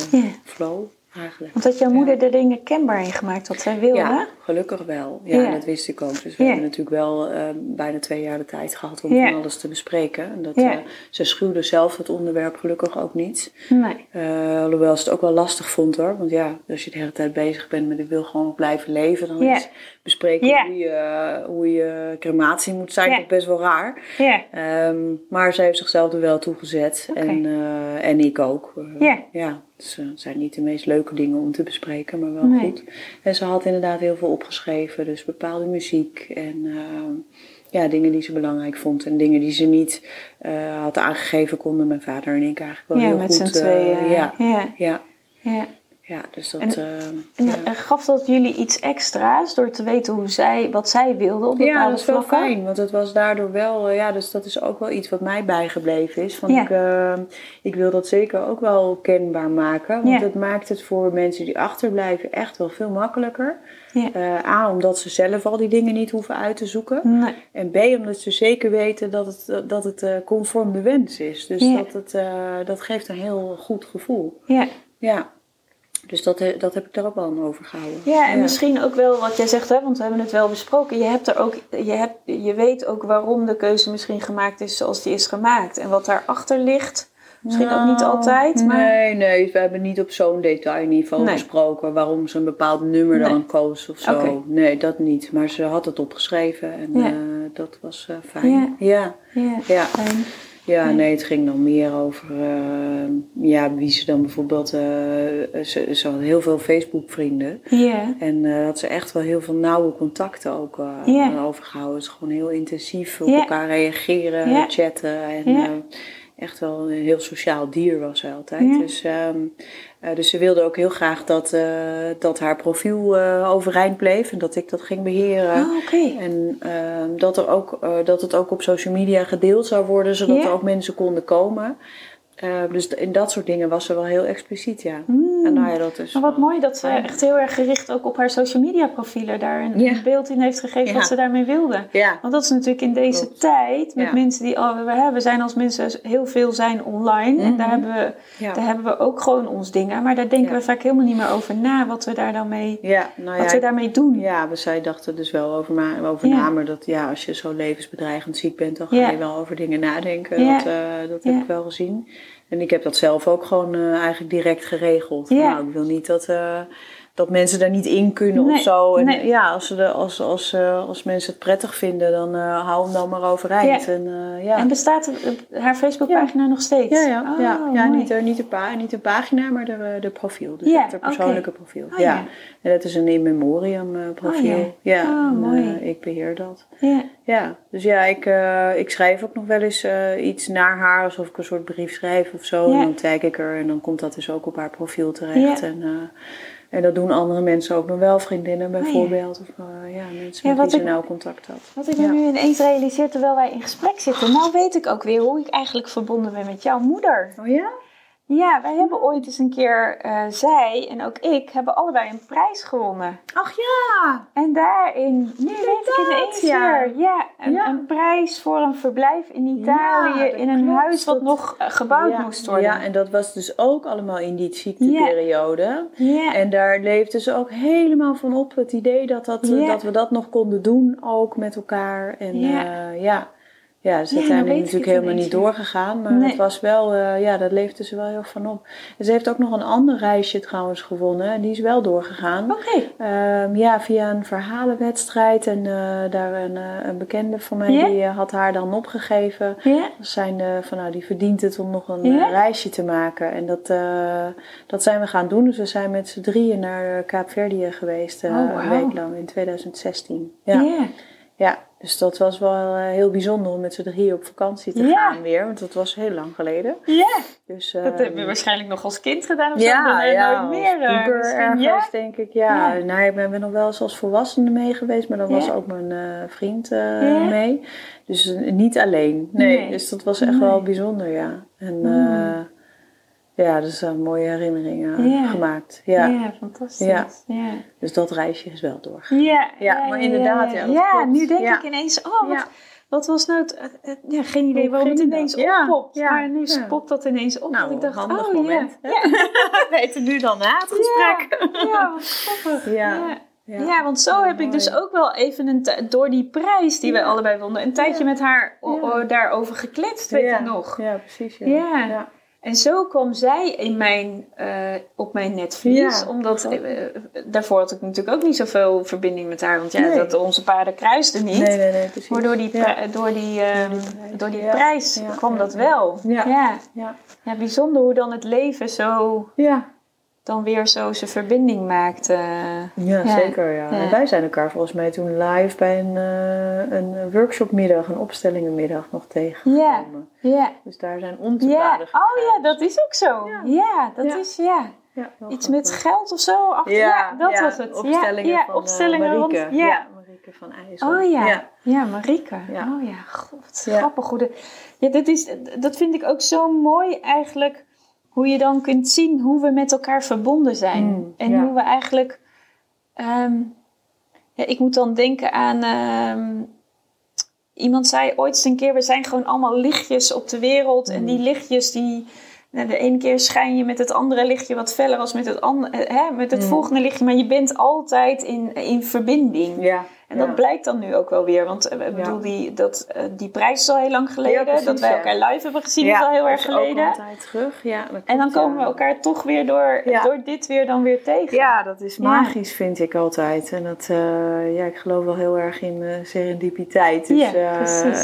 flow eigenlijk. Want dat jouw moeder de dingen kenbaar in gemaakt had, zij wilde. Ja, gelukkig wel. Ja, Ja. dat wist ik ook. Dus we Ja. hebben natuurlijk wel eh, bijna twee jaar de tijd gehad om van alles te bespreken. En dat, eh, ze schuwde zelf het onderwerp gelukkig ook niet. Nee. Eh, alhoewel ze het ook wel lastig vond hoor. Want ja, als je de hele tijd bezig bent met ik wil gewoon blijven leven, dan is bespreken Ja. hoe, je, hoe je crematie moet zijn Ja. toch best wel raar. Ja, Ehm, maar ze heeft zichzelf er wel toe gezet. Oké. En, eh, en ik ook. Eh, Ja. ja. Dus, het zijn niet de meest leuke dingen om te bespreken, maar wel Nee. goed. En ze had inderdaad heel veel opgeschreven. Dus bepaalde muziek en eh, ja, dingen die ze belangrijk vond. En dingen die ze niet eh, had aangegeven, konden mijn vader en ik eigenlijk wel ja, heel met goed. z'n eh, tweeën. ja, ja, ja, ja. dus dat... En- eh, En ja. eh, gaf dat jullie iets extra's door te weten hoe zij, wat zij wilde op bepaalde Ja, dat is wel vlakken? fijn, want het was daardoor wel, eh, ja, dus dat is ook wel iets wat mij bijgebleven is. Want Ja. ik, eh, ik wil dat zeker ook wel kenbaar maken, want Ja. het maakt het voor mensen die achterblijven echt wel veel makkelijker. A, omdat ze zelf al die dingen niet hoeven uit te zoeken. Nee. En B, omdat ze zeker weten dat het, dat het conform de wens is. Dus dat, het, dat geeft een heel goed gevoel. Ja. Ja, dus dat, dat heb ik daar ook wel aan overgehouden. Ja, en misschien ook wel wat jij zegt, hè, want we hebben het wel besproken. Je, hebt er ook, je, hebt, je weet ook waarom de keuze misschien gemaakt is zoals die is gemaakt. En wat daarachter ligt, misschien ook niet Nou, altijd. Maar... Nee, nee, we hebben niet op zo'n detailniveau Nee. gesproken waarom ze een bepaald nummer Nee. dan koos of zo. Nee, dat niet. Maar ze had het opgeschreven en Ja. eh, dat was eh, fijn. Ja. Ja. Ja, Ja. fijn. Ja, nee, het ging dan meer over eh, ja, wie ze dan bijvoorbeeld. eh, ze, ze had heel veel Facebook-vrienden. En eh had ze echt wel heel veel nauwe contacten ook eh overgehouden. Het is gewoon heel intensief op elkaar reageren, chatten. En echt wel een heel sociaal dier was zij altijd. Dus, ehm, eh, dus ze wilde ook heel graag dat, eh, dat haar profiel eh, overeind bleef. En dat ik dat ging beheren. Oh, oké. En ehm, dat, er ook, dat het ook op social media gedeeld zou worden, zodat er ook mensen konden komen. Eh, dus in dat soort dingen was ze wel heel expliciet, ja. Hmm. En nou ja, dat is Maar wat wel mooi dat ze echt heel erg gericht ook op haar social media profielen daar een, Ja. beeld in heeft gegeven Ja. wat ze daarmee wilde. Want dat is natuurlijk in deze Klopt. tijd met mensen die al we hebben zijn als mensen heel veel zijn online en Mhm. daar hebben we daar hebben we ook gewoon ons dingen, maar daar denken we vaak helemaal niet meer over na wat we daar dan mee ja, nou wat we daarmee doen. Ja, we zij dachten dus wel over, na, over na, maar dat ja, als je zo levensbedreigend ziek bent, dan ga je wel over dingen nadenken. Dat, eh, dat heb ik wel gezien. En ik heb dat zelf ook gewoon eh, eigenlijk direct geregeld. Ja. Nou, ik wil niet dat, eh, dat mensen daar niet in kunnen Nee, of zo. En nee. ja, als, ze de, als, als, eh, als mensen het prettig vinden, dan eh, hou hem dan maar overeind. Ja. En, eh, ja. En bestaat haar Facebookpagina nog steeds? ja, ja, Oh, ja, ja mooi. niet, de, niet, de pa, niet de pagina, maar de, de profiel. Dus Ja, het persoonlijke profiel. Oh, ja. ja. En dat is een in memoriam profiel. Oh, ja. Oh, en, mooi. ik beheer dat. Ja. Ja, dus ja, ik, ik schrijf ook nog wel eens iets naar haar, alsof ik een soort brief schrijf of zo. Ja. En dan tag ik er en dan komt dat dus ook op haar profiel terecht. Ja. En, en dat doen andere mensen ook nog wel, vriendinnen bijvoorbeeld. Of eh, ja, mensen Ja, met wie ze nauw contact had. Wat ik me Ja. nu ineens realiseer terwijl wij in gesprek zitten. Nou weet ik ook weer hoe ik eigenlijk verbonden ben met jouw moeder. Oh ja? Ja, wij hebben ooit eens een keer, eh, zij en ook ik, hebben allebei een prijs gewonnen. Ach ja! En daarin, nu weet ik het ineens ja. weer. Ja, een, Ja. een prijs voor een verblijf in Italië Ja, in een klopt. huis wat nog eh, gebouwd moest worden. Ja, en dat was dus ook allemaal in die ziekteperiode. Ja. En daar leefde ze ook helemaal van op. Het idee dat, dat, dat we dat nog konden doen, ook met elkaar. En Ja. ja, ja. uiteindelijk weet ik natuurlijk helemaal niet doorgegaan. Maar Nee. het was wel, eh, ja, dat leefde ze wel heel van op. En ze heeft ook nog een ander reisje trouwens gewonnen. En die is wel doorgegaan. Oké. Ehm, ja, via een verhalenwedstrijd. En eh, daar een, eh, een bekende van mij, die had haar dan opgegeven. Ja. We zijn van nou, die verdient het om nog een reisje te maken. En dat, dat zijn we gaan doen. Dus we zijn met z'n drieën naar Kaapverdië geweest. Oh. Een week lang in 2016. Ja. Ja. dus dat was wel eh, heel bijzonder om met z'n drieën op vakantie te Ja. gaan weer. Want dat was heel lang geleden. Ja. Dus, Dat heb je ehm, waarschijnlijk nog als kind gedaan of zo. ja, dan, ja, nooit meer. eh, ergens Ja? denk ik. Ja, Ja. Nou, ik ben, ben nog wel eens als volwassene mee geweest, maar dan was ook mijn eh, vriend mee. Dus niet alleen. Nee, Nee. dus dat was echt Nee. wel bijzonder, ja. En Mm. Eh, ja, dus mooie herinneringen Ja. gemaakt. Ja. Ja, fantastisch. Ja. Dus dat reisje is wel doorgegaan. Ja, Ja, maar inderdaad, ja, ja, nu denk ik ineens, oh, wat, wat was nou het, het- ja, geen idee waarom het ineens oppopt. ja, maar nu popt dat ineens op. Nou, ik dacht, handig oh moment, ja. We weten nu dan na het gesprek. Ja, wat grappig. Ja. Ja. Ja. Want zo Ja, heb ik dus ook wel even een door die prijs die wij allebei wonnen, een tijdje met haar daarover gekletst, weet ik nog. Ja, precies. Ja. En zo kwam zij in mijn, uh, op mijn netvlies. Ja, omdat uh, daarvoor had ik natuurlijk ook niet zoveel verbinding met haar. Want ja, Nee. dat, onze paarden kruisten niet. Nee, nee, nee, precies. Maar door die, Ja. door die, ehm, door die prijs Ja, kwam dat wel. Ja. Ja, bijzonder hoe dan het leven zo Ja. Dan weer zo zijn verbinding maakte. Ja, Ja. zeker. Ja. Ja. En wij zijn elkaar volgens mij toen live bij een, eh, een workshopmiddag, een opstellingenmiddag nog tegengekomen. Ja. Dus daar zijn onze Ja. Oh ja, dat is ook zo. Ja, Ja. dat Ja. is ja. Ja, Iets met geld of zo. Achter, ja, dat ja, was het. Opstellingen ja, ja, van eh, opstellingen rond- Marieke. ja. ja, Marieke van IJssel. Oh ja. ja. ja. Marieke. Ja. Oh ja, god. Ja. Grappig hoe de... Ja, dit is, dat vind ik ook zo mooi eigenlijk. Hoe je dan kunt zien hoe we met elkaar verbonden zijn. Mm, en ja. hoe we eigenlijk... ehm, ja, ik moet dan denken aan... ehm, iemand zei ooit eens een keer... We zijn gewoon allemaal lichtjes op de wereld. En Mm. die lichtjes die... nou, de ene keer schijn je met het andere lichtje wat feller als met het, andere, hè, met het Mm. volgende lichtje. Maar je bent altijd in, in verbinding. Ja. En ja. dat blijkt dan nu ook wel weer. Want eh, ik bedoel, die, dat, eh, die prijs is al heel lang geleden. Precies, dat wij elkaar live hebben gezien is al heel erg ook geleden. al een tijd terug. Ja, dat En dan komen we elkaar toch weer door, door dit weer dan weer tegen. Ja, dat is magisch, vind ik altijd. En dat, eh, ja, ik geloof wel heel erg in eh, serendipiteit. Dus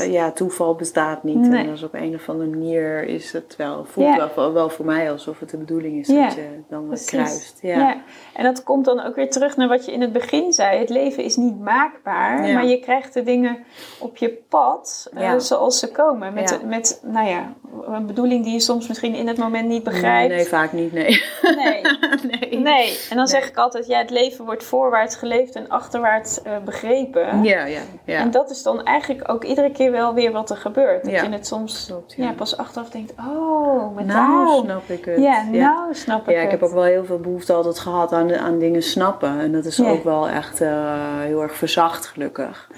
Ja, eh, toeval bestaat niet. Nee. En dus op een of andere manier is het wel, voelt wel, wel voor mij alsof het de bedoeling is dat je dan kruist. Ja. En dat komt dan ook weer terug naar wat je in het begin zei. Het leven is niet maakbaar, Ja. maar je krijgt de dingen op je pad eh, zoals ze komen. Met, Ja. met, nou ja, een bedoeling die je soms misschien in het moment niet begrijpt. Nee, vaak niet, nee. nee. nee. Nee, en dan zeg Nee. ik altijd, ja, het leven wordt voorwaarts geleefd en achterwaarts eh, begrepen. Ja, ja, ja. En dat is dan eigenlijk ook iedere keer wel weer wat er gebeurt. Dat je het soms Klopt, ja. pas achteraf denkt, oh, maar nou, snap ik het. Ja, nou snap ik Ja, ik heb het. ook wel heel veel behoefte altijd gehad aan, aan dingen snappen. En dat is ook wel echt eh, heel erg verzacht, gelukkig.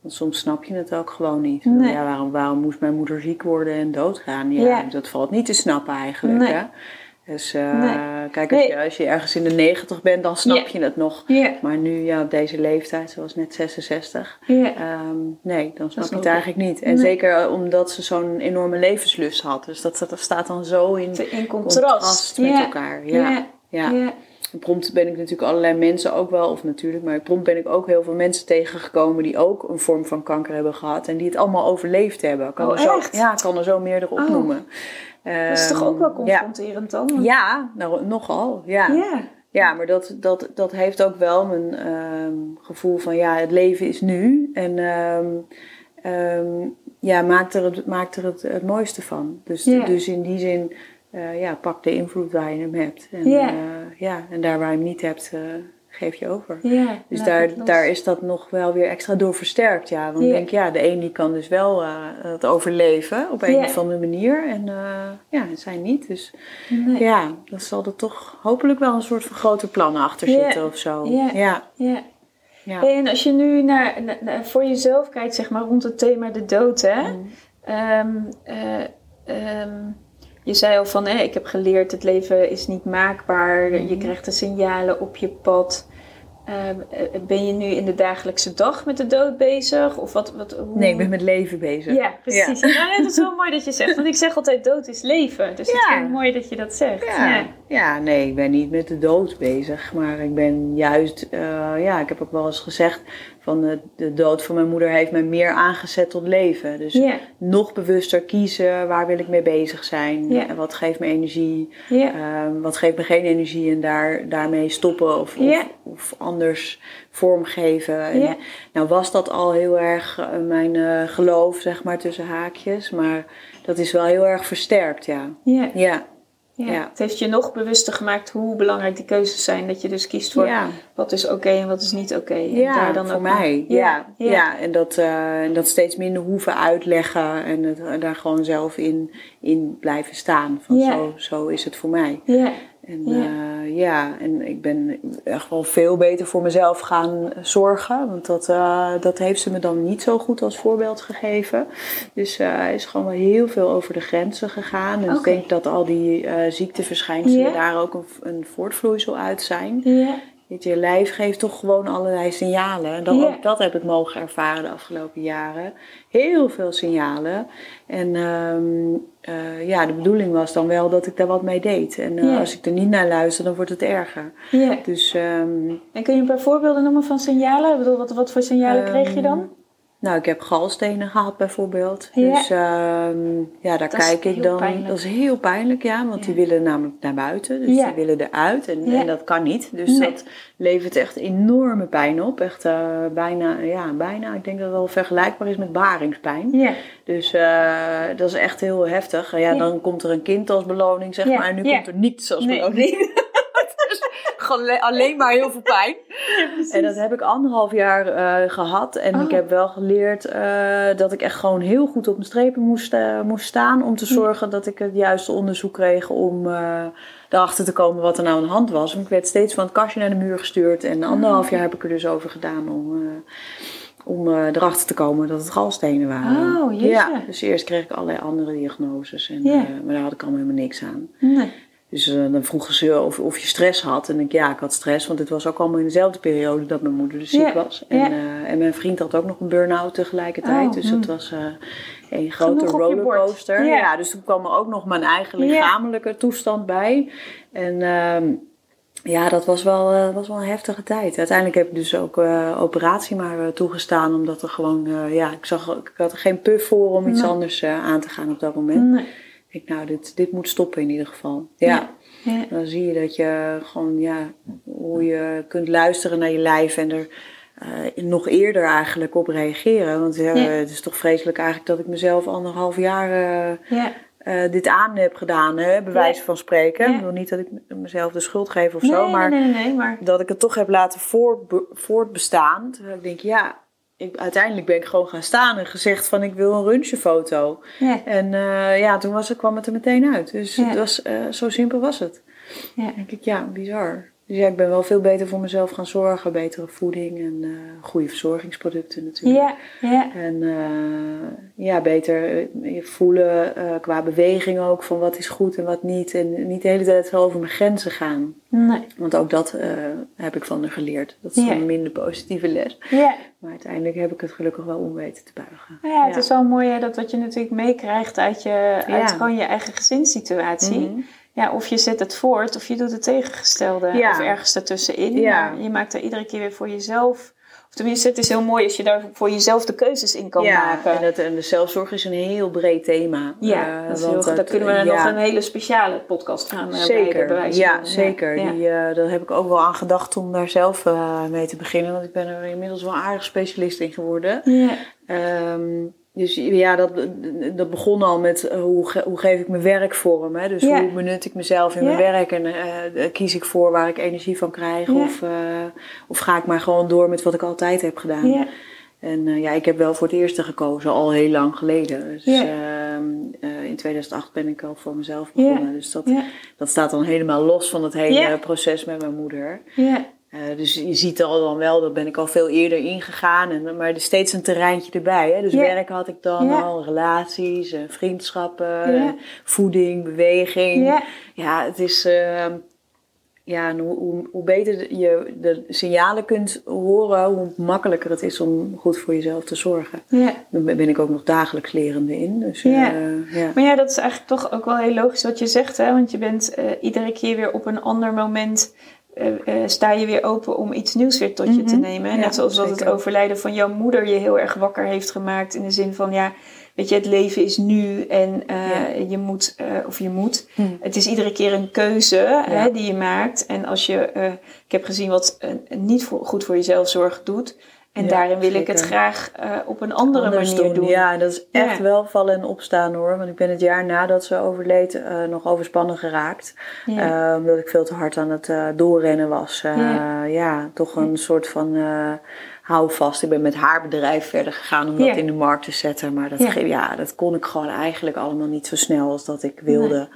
Want soms snap je het ook gewoon niet. Nee. Ja, waarom, waarom moest mijn moeder ziek worden en doodgaan? Ja, dat valt niet te snappen eigenlijk. Nee. Hè? Dus eh, Nee. kijk, als, Nee. je, als je ergens in de negentig bent, dan snap je het nog. Maar nu, ja, op deze leeftijd, zoals net 66, ja. ehm, nee, dan snap je het eigenlijk niet. En Nee. zeker eh, omdat ze zo'n enorme levenslust had. Dus dat, dat staat dan zo in In contrast. contrast met elkaar. Ja. Ja. Prompt ben ik natuurlijk allerlei mensen ook wel, of natuurlijk, maar prompt ben ik ook heel veel mensen tegengekomen die ook een vorm van kanker hebben gehad en die het allemaal overleefd hebben. Ik Kan Oh, er zo, echt? Ja, ik kan er zo meerdere Oh. opnoemen. Dat is toch ook wel Ehm, ja. confronterend dan? Ja, nou, nogal. Ja. Ja. Ja, maar dat, dat, dat heeft ook wel mijn ehm, gevoel van ja, het leven is nu. En ehm, ja, maakt er, het, maakt er het, het mooiste van. Dus, dus in die zin, eh, ja, pak de invloed waar je hem hebt. En, Ja. eh, ja, en daar waar je hem niet hebt, eh, geef je over. Ja. Dus daar, het daar is dat nog wel weer extra door versterkt. Ja. Want ik denk, ja, de een die kan dus wel het overleven op een of andere manier. En ja, en zij niet. Dus Nee. ja, dan zal er toch hopelijk wel een soort van grote plannen achter zitten of zo. Ja. Ja. Hey, en als je nu naar, naar- naar- voor jezelf kijkt, zeg maar, rond het thema de dood, hè? Mm. Ehm, eh, ehm, je zei al van, hè, ik heb geleerd, het leven is niet maakbaar. Je Mhm. krijgt de signalen op je pad. Ehm, eh, ben je nu in de dagelijkse dag met de dood bezig? Of wat, wat, hoe... Nee, ik ben met leven bezig. Ja, precies. Nou, het is wel mooi dat je zegt, want ik zeg altijd dood is leven. Dus het Ja. vind ik mooi dat je dat zegt. Ja. Ja. ja, nee, ik ben niet met de dood bezig. Maar ik ben juist, eh, ja, ik heb ook wel eens gezegd van de, de dood van mijn moeder heeft mij meer aangezet tot leven. Dus nog bewuster kiezen, waar wil ik mee bezig zijn? En wat geeft me energie? Ehm, wat geeft me geen energie en daar, daarmee stoppen of, of, of anders vormgeven. En. Nou was dat al heel erg eh, mijn eh, geloof, zeg maar, tussen haakjes. Maar dat is wel heel erg versterkt, ja. Ja. Ja. Het heeft je nog bewuster gemaakt hoe belangrijk die keuzes zijn. Dat je dus kiest voor ja. wat is oké en wat is niet oké. En Ja, daar dan voor ook mij. Ja, Ja, en, dat, eh, en dat steeds minder hoeven uitleggen en het, daar gewoon zelf in, in blijven staan. Van zo, zo is het voor mij. Ja. En Ja. ja. ja, en ik ben echt wel veel beter voor mezelf gaan zorgen. Want dat, eh, dat heeft ze me dan niet zo goed als voorbeeld gegeven. Dus eh, hij is gewoon wel heel veel over de grenzen gegaan. En ik denk dat al die eh, ziekteverschijnselen daar ook een, een voortvloeisel uit zijn. Ja. Weet je, je lijf geeft toch gewoon allerlei signalen. En Ja. ook dat heb ik mogen ervaren de afgelopen jaren. Heel veel signalen. En ehm, eh, ja, de bedoeling was dan wel dat ik daar wat mee deed. En eh, als ik er niet naar luister, dan wordt het erger. Dus ehm, En kun je een paar voorbeelden noemen van signalen? Ik bedoel, wat, wat voor signalen kreeg je dan? Nou, ik heb galstenen gehad bijvoorbeeld. Ja. Dus ehm, ja, daar Dat kijk ik dan. pijnlijk. Dat is heel pijnlijk, ja. Want die willen namelijk naar buiten. Dus Ja. die willen eruit. En, en dat kan niet. Dus Nee. dat levert echt enorme pijn op. Echt eh, bijna, ja, bijna. Ik denk dat het wel vergelijkbaar is met baringspijn. Ja. Dus eh, dat is echt heel heftig. Ja, dan komt er een kind als beloning, zeg maar. En nu komt er niets als Nee. beloning. Gewoon alleen maar heel veel pijn. En dat heb ik anderhalf jaar eh, gehad. En Oh. ik heb wel geleerd eh, dat ik echt gewoon heel goed op mijn strepen moest, eh, moest staan. Om te zorgen dat ik het juiste onderzoek kreeg om eh, erachter te komen wat er nou aan de hand was. Want ik werd steeds van het kastje naar de muur gestuurd. En anderhalf jaar heb ik er dus over gedaan om, eh, om eh, erachter te komen dat het galstenen waren. Oh, jeetje. Ja, dus eerst kreeg ik allerlei andere diagnoses. En, eh, maar daar had ik allemaal helemaal niks aan. Nee. Dus eh, dan vroegen ze of, of je stress had. En ik, ja, ik had stress, want het was ook allemaal in dezelfde periode dat mijn moeder dus ziek Ja, was. En, ja. eh, en mijn vriend had ook nog een burn-out tegelijkertijd. Oh, dus hm. het was eh een grote rollercoaster. Ja. Ja. dus toen kwam er ook nog mijn eigen lichamelijke toestand bij. En ehm, ja, dat was wel, was wel een heftige tijd. Uiteindelijk heb ik dus ook operatie maar toegestaan. Omdat er gewoon, ja, ik, zag, ik had er geen puff voor om iets Nee. anders aan te gaan op dat moment. Nee. Ik nou, dit, dit moet stoppen in ieder geval. ja. Ja. Dan zie je dat je gewoon, ja, hoe je kunt luisteren naar je lijf en er eh, nog eerder eigenlijk op reageren. Want ja, Ja. het is toch vreselijk eigenlijk dat ik mezelf anderhalf jaar eh, Ja. eh, dit aan heb gedaan, hè, bij wijze van spreken. Ik bedoel niet dat ik mezelf de schuld geef of Nee, zo, maar nee, nee, nee, maar... dat ik het toch heb laten voortbe- voortbestaan. Terwijl ik denk, ja, ik, uiteindelijk ben ik gewoon gaan staan en gezegd van ik wil een röntgenfoto. Ja. En eh, ja, toen was kwam het er meteen uit. Dus Ja. het was, eh, zo simpel was het. Ja. Denk ik, ja, bizar. Dus ja, ik ben wel veel beter voor mezelf gaan zorgen. Betere voeding en eh, goede verzorgingsproducten natuurlijk. Ja. Ja. En eh, ja, beter eh, voelen qua beweging ook van wat is goed en wat niet. En niet de hele tijd zo over mijn grenzen gaan. Nee. Want ook dat heb ik van haar geleerd. Dat is een minder positieve les. Ja. Maar uiteindelijk heb ik het gelukkig wel om weten te buigen. Nou ja, het is wel mooi hè, dat wat je natuurlijk meekrijgt uit, je, uit Ja. gewoon je eigen gezinssituatie. Mhm. Ja, of je zet het voort of je doet het tegengestelde. Ja. Of ergens ertussenin. Ja. Maar je maakt er iedere keer weer voor jezelf... Of tenminste, het is heel mooi als je daar voor jezelf de keuzes in kan ja, maken. En, het, en de zelfzorg is een heel breed thema. ja, Eh, dat want heel, daar kunnen we nog ja. een hele speciale podcast aan uh, Zeker, bij ja, van. zeker. Die, eh, daar heb ik ook wel aan gedacht om daar zelf eh, mee te beginnen. Want ik ben er inmiddels wel aardig specialist in geworden. Ja. Ehm, dus ja, dat, dat begon al met eh, hoe, ge- hoe geef ik mijn werk vorm. Hè? Dus Ja. hoe benut ik mezelf in Ja. mijn werk en eh, kies ik voor waar ik energie van krijg. Ja. Of, eh, of ga ik maar gewoon door met wat ik altijd heb gedaan. Ja. En eh, ja, ik heb wel voor het eerste gekozen, al heel lang geleden. Dus ehm, eh, in 2008 ben ik al voor mezelf begonnen. Dus dat, dat staat dan helemaal los van het hele proces met mijn moeder. Eh, dus je ziet al dan wel, daar ben ik al veel eerder ingegaan. En, maar er is steeds een terreintje erbij. Hè? Dus werk had ik dan al, relaties, eh, vriendschappen, eh, voeding, beweging. Ja. Het is... eh, ja, en hoe, hoe, hoe beter je de signalen kunt horen, hoe makkelijker het is om goed voor jezelf te zorgen. Ja. Daar ben ik ook nog dagelijks lerende in. Dus, Ja. ja. Maar ja, dat is eigenlijk toch ook wel heel logisch wat je zegt. Hè? Want je bent iedere keer weer op een ander moment... eh, eh, sta je weer open om iets nieuws weer tot je te Mhm. nemen. Ja, Net zoals dat het overlijden van jouw moeder je heel erg wakker heeft gemaakt. In de zin van, ja, weet je, het leven is nu en eh, Ja. je moet, of je moet. Hm. Het is iedere keer een keuze hè, die je maakt. En als je, ik heb gezien wat niet voor, goed voor jezelf zorg doet. En Ja, daarin wil ik het graag eh, op een andere Anders manier doen. Ja, dat is echt Ja. wel vallen en opstaan hoor. Want ik ben het jaar nadat ze overleed eh, nog overspannen geraakt. Ja. Eh, omdat ik veel te hard aan het doorrennen was. Ja. toch een soort van hou vast. Ik ben met haar bedrijf verder gegaan om dat in de markt te zetten. Maar dat, Ja. dat kon ik gewoon eigenlijk allemaal niet zo snel als dat ik wilde.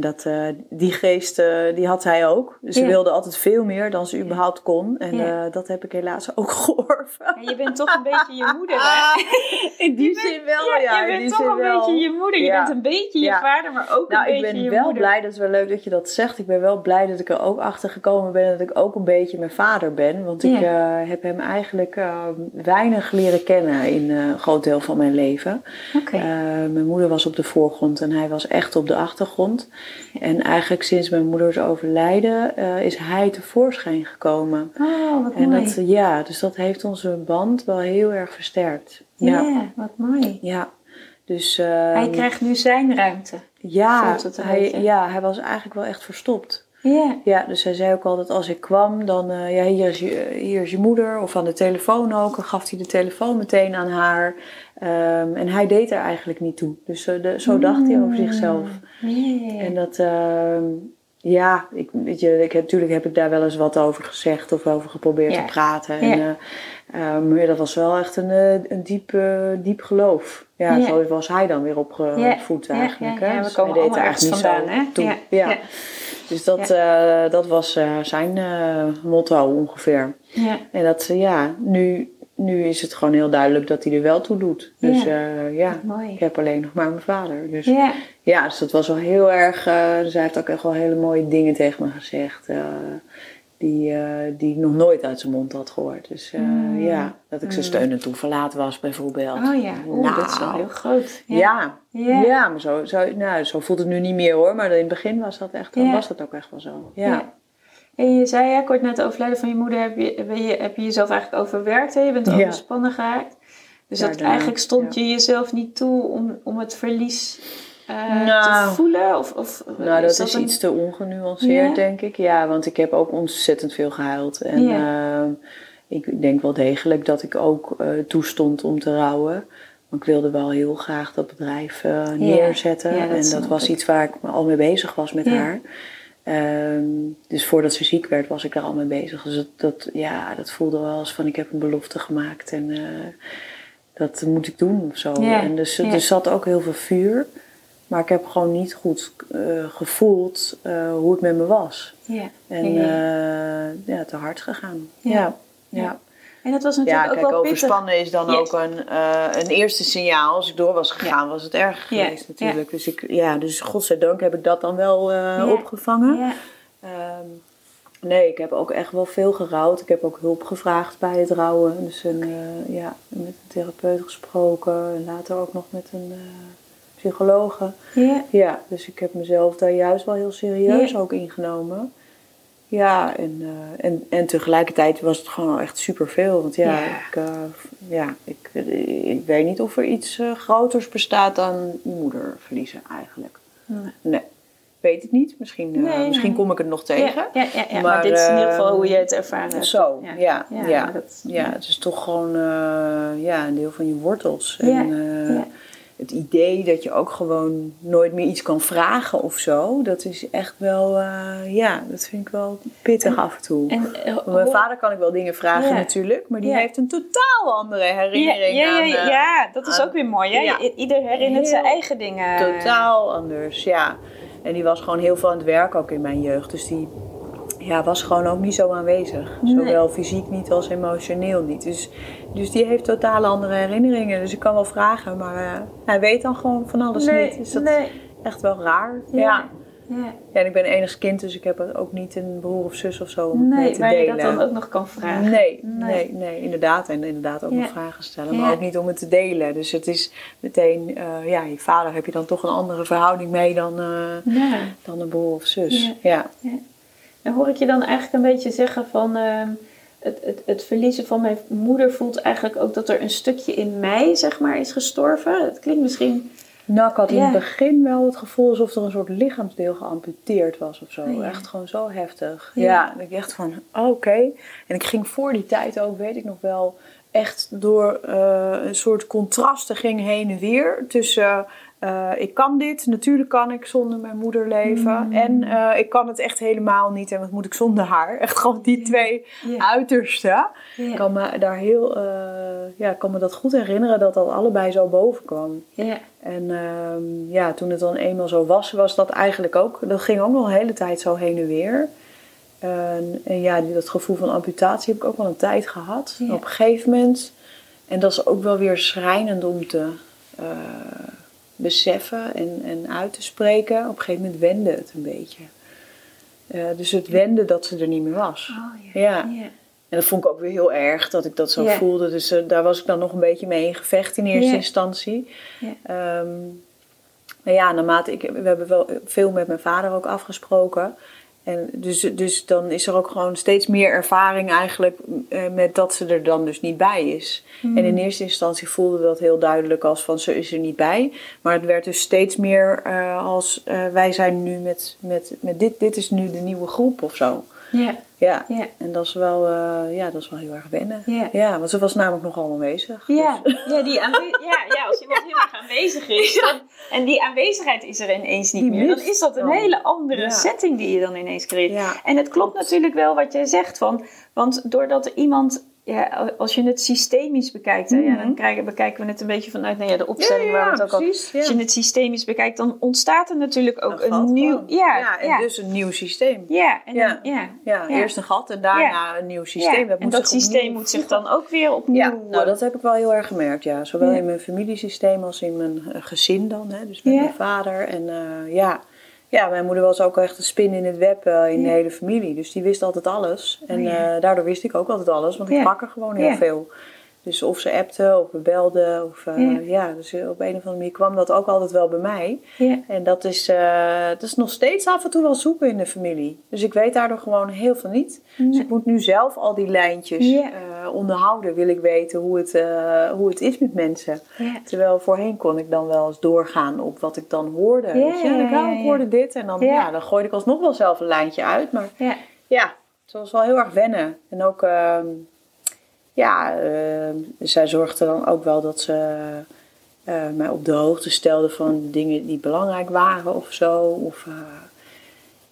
Dat, uh, die geest uh, die had hij ook. Dus ze wilde altijd veel meer dan ze überhaupt kon. En ja. uh, dat heb ik helaas ook georven. Ja, je bent toch een beetje je moeder, hè? In die bent, zin wel, ja. Je bent toch een wel. beetje je moeder. Je bent een beetje je vader, maar ook nou, een beetje je moeder. ik ben wel blij, dat is wel leuk dat je dat zegt. Ik ben wel blij dat ik er ook achter gekomen ben dat ik ook een beetje mijn vader ben. Want ik heb hem eigenlijk weinig leren kennen in een groot deel van mijn leven. Okay. mijn moeder was op de voorgrond en hij was echt op de achtergrond. En eigenlijk sinds mijn moeders overlijden uh, is hij tevoorschijn gekomen. Oh, wat en mooi. Dat, ja, dus dat heeft onze band wel heel erg versterkt. Ja, wat mooi. Ja. Dus, uh, hij krijgt nu zijn ruimte. Ja hij, ja, hij was eigenlijk wel echt verstopt. Yeah. Ja, dus hij zei ook altijd als ik kwam, dan uh, ja, hier is, je, hier is je moeder. Of aan de telefoon ook. Dan gaf hij de telefoon meteen aan haar. Um, en hij deed er eigenlijk niet toe. Dus uh, de, zo dacht hij over zichzelf. Yeah. En dat, uh, ja, ik, weet je, ik, natuurlijk heb ik daar wel eens wat over gezegd of over geprobeerd Ja. te praten. Ja. En, uh, maar dat was wel echt een, een diep, diep geloof. Ja, Ja. zo was hij dan weer opgevoed Ja, eigenlijk. ja, hè. ja, we Dus komen hij deed er eigenlijk niet vandaan, zo hè? toe. Ja. Dus dat, eh, dat was eh, zijn eh, motto ongeveer. Ja. En dat, ja, nu, nu is het gewoon heel duidelijk dat hij er wel toe doet. Dus Ja. ja, ik heb alleen nog maar mijn vader. Dus Ja. ja, dus dat was wel heel erg. dus hij heeft ook echt wel hele mooie dingen tegen me gezegd. Die, eh, die ik nog nooit uit zijn mond had gehoord. Dus eh, Mm. ja, dat ik zijn steun en toeverlaat was bijvoorbeeld. Oh ja, Oeh, dat is wel Nou. heel groot. Ja, Ja. ja. maar zo, zo, nou, zo voelt het nu niet meer hoor. Maar in het begin was dat, echt, was dat ook echt wel zo. Ja. En je zei, ja, kort na het overlijden van je moeder heb je, ben je, heb je jezelf eigenlijk overwerkt. Hè? Je bent overspannen geraakt. Dus dat eigenlijk stond ja. je jezelf niet toe om, om het verlies eh, Nou. te voelen? Of, of, Nou, dat is een- iets te ongenuanceerd, denk ik. Ja, want ik heb ook ontzettend veel gehuild. En eh, ik denk wel degelijk dat ik ook eh, toestond om te rouwen. Maar ik wilde wel heel graag dat bedrijf neerzetten. Dat en dat was ik. iets waar ik al mee bezig was met haar. Ehm, dus voordat ze ziek werd, was ik daar al mee bezig. Dus dat, dat, ja, dat voelde wel als van ik heb een belofte gemaakt en dat moet ik doen of zo. En dus er zat ook heel veel vuur. Maar ik heb gewoon niet goed eh, gevoeld eh, hoe het met me was. Ja. En ja. eh, ja, te hard gegaan. Ja. Ja. En dat was natuurlijk Ja, ook kijk, wel pittig. overspannen is dan Yes. ook een, eh, een eerste signaal. Als ik door was gegaan, was het erg Ja. geweest natuurlijk. Dus, ik, ja, dus godzijdank heb ik dat dan wel eh, Ja. opgevangen. Ja. Ehm, nee, ik heb ook echt wel veel gerouwd. Ik heb ook hulp gevraagd bij het rouwen. Dus een, eh, ja, met een therapeut gesproken. En later ook nog met een eh, psychologe. Ja. Ja, dus ik heb mezelf daar juist wel heel serieus Ja. ook ingenomen. Ja, en, eh, en, en tegelijkertijd was het gewoon echt superveel. Want ja, Ja. Ik, eh, ja ik, ik weet niet of er iets eh, groters bestaat dan je moeder verliezen eigenlijk. Nee. Nee, weet het niet. Misschien, eh, Nee, misschien nee. kom ik het nog tegen. Ja, ja, ja, ja. Maar, Maar, dit is in ieder geval eh, hoe je het ervaren hebt. Zo, ja, ja. Ja, dat- het is toch gewoon eh, ja, een deel van je wortels. Ja, En, eh, ja. Het idee dat je ook gewoon nooit meer iets kan vragen of zo, dat is echt wel, eh, ja, dat vind ik wel pittig af en toe. En, eh, Mijn hoe- vader kan ik wel dingen vragen Ja. natuurlijk, maar die Ja. heeft een totaal andere herinnering ja, ja, aan... ja, eh, ja, dat is aan- ook weer mooi. Hè? Ieder herinnert zijn eigen dingen. Totaal anders, ja. En die was gewoon heel veel aan het werk ook in mijn jeugd. Dus die ja, was gewoon ook niet zo aanwezig. Nee. Zowel fysiek niet als emotioneel niet. Dus, dus die heeft totaal andere herinneringen. Dus ik kan wel vragen, maar eh, hij weet dan gewoon van alles nee, niet. Is dat nee. echt wel raar? Ja. Ja. En ik ben enigst kind, dus ik heb ook niet een broer of zus of zo om mee te waar delen. je dat dan ook nog kan vragen. Nee, Nee. nee, inderdaad. En inderdaad ook Ja. nog vragen stellen, Ja. maar ook niet om het te delen. Dus het is meteen, eh, ja, je vader heb je dan toch een andere verhouding mee dan, eh, dan een broer of zus. Ja. En hoor ik je dan eigenlijk een beetje zeggen van... ehm, het, het, het verliezen van mijn moeder voelt eigenlijk ook dat er een stukje in mij, zeg maar, is gestorven. Het klinkt misschien... Nou, ik had in Ja. het begin wel het gevoel alsof er een soort lichaamsdeel geamputeerd was of zo. Oh, ja. Echt gewoon zo heftig. Ja. Ik echt van, oké. En ik ging voor die tijd ook, weet ik nog wel, echt door eh, een soort contrasten ging heen en weer tussen eh, ik kan dit, natuurlijk kan ik zonder mijn moeder leven. Mm. En eh, ik kan het echt helemaal niet. En wat moet ik zonder haar? Echt gewoon die twee Ja. uitersten. Ik kan me daar heel, eh, ja, ik kan me dat goed herinneren dat dat allebei zo boven kwam. En ehm, ja, toen het dan eenmaal zo was, was dat eigenlijk ook, dat ging ook nog een hele tijd zo heen en weer. En, en ja, dat gevoel van amputatie heb ik ook wel een tijd gehad. Op een gegeven moment, en dat is ook wel weer schrijnend om te beseffen en, en uit te spreken. Op een gegeven moment wende het een beetje. Eh, dus het wende dat ze er niet meer was. Oh, Ja. ja. En dat vond ik ook weer heel erg dat ik dat zo Ja. voelde. Dus eh, daar was ik dan nog een beetje mee in gevecht in eerste instantie. Ja. Ehm, maar ja, naarmate ik, we hebben wel veel met mijn vader ook afgesproken. En dus, dus dan is er ook gewoon steeds meer ervaring eigenlijk eh, met dat ze er dan dus niet bij is. Hmm. En in eerste instantie voelde dat heel duidelijk als van ze is er niet bij. Maar het werd dus steeds meer eh, als eh, wij zijn nu met, met, met dit, dit is nu de nieuwe groep of zo. Ja. Ja, Ja. en dat is wel, eh, ja, dat is wel heel erg wennen. Ja. want ze was namelijk nogal aanwezig. Ja, Dus- ja, die aanwe- ja, ja, als iemand heel erg aanwezig is dan- en die aanwezigheid is er ineens niet Die meer, dan is dat een dan. hele andere setting die je dan ineens creëert. Ja, en het klopt klopt. natuurlijk wel wat jij zegt, van, want doordat er iemand, ja, als je het systemisch bekijkt, hè, ja, Mhm. dan krijgen, bekijken we het een beetje vanuit nou ja, de opstelling waar we het ook precies. Als je het systemisch bekijkt, dan ontstaat er natuurlijk ook Een nieuw. Ja, en dus een nieuw systeem. ja, en Ja. dan- ja. Eerst een gat en daarna een nieuw systeem. Dat en dat systeem opnieuw moet zich dan ook weer opnieuw. Ja, nou dat heb ik wel heel erg gemerkt, ja. Zowel in mijn familiesysteem als in mijn eh, gezin dan, hè. Dus met mijn vader. En eh, ja. Ja, mijn moeder was ook echt een spin in het web eh, in de hele familie. Dus die wist altijd alles. En Oh, ja. eh, daardoor wist ik ook altijd alles, want ik sprak er gewoon heel veel. Dus of ze appte, of we belden, of eh, Ja. ja. dus op een of andere manier kwam dat ook altijd wel bij mij. Ja. En dat is, eh, dat is nog steeds af en toe wel zoeken in de familie. Dus ik weet daardoor gewoon heel veel niet. Dus ik moet nu zelf al die lijntjes Ja. eh, onderhouden. Wil ik weten hoe het, hoe het is met mensen. Terwijl voorheen kon ik dan wel eens doorgaan op wat ik dan hoorde. Je? ja, Ik, ja. hoorde dit. En dan, Ja. dan gooide ik alsnog wel zelf een lijntje uit. Maar Ja. ja, het was wel heel erg wennen. En ook, ehm, ja, ehm, zij zorgde dan ook wel dat ze eh, mij op de hoogte stelde van dingen die belangrijk waren of zo. Of, eh,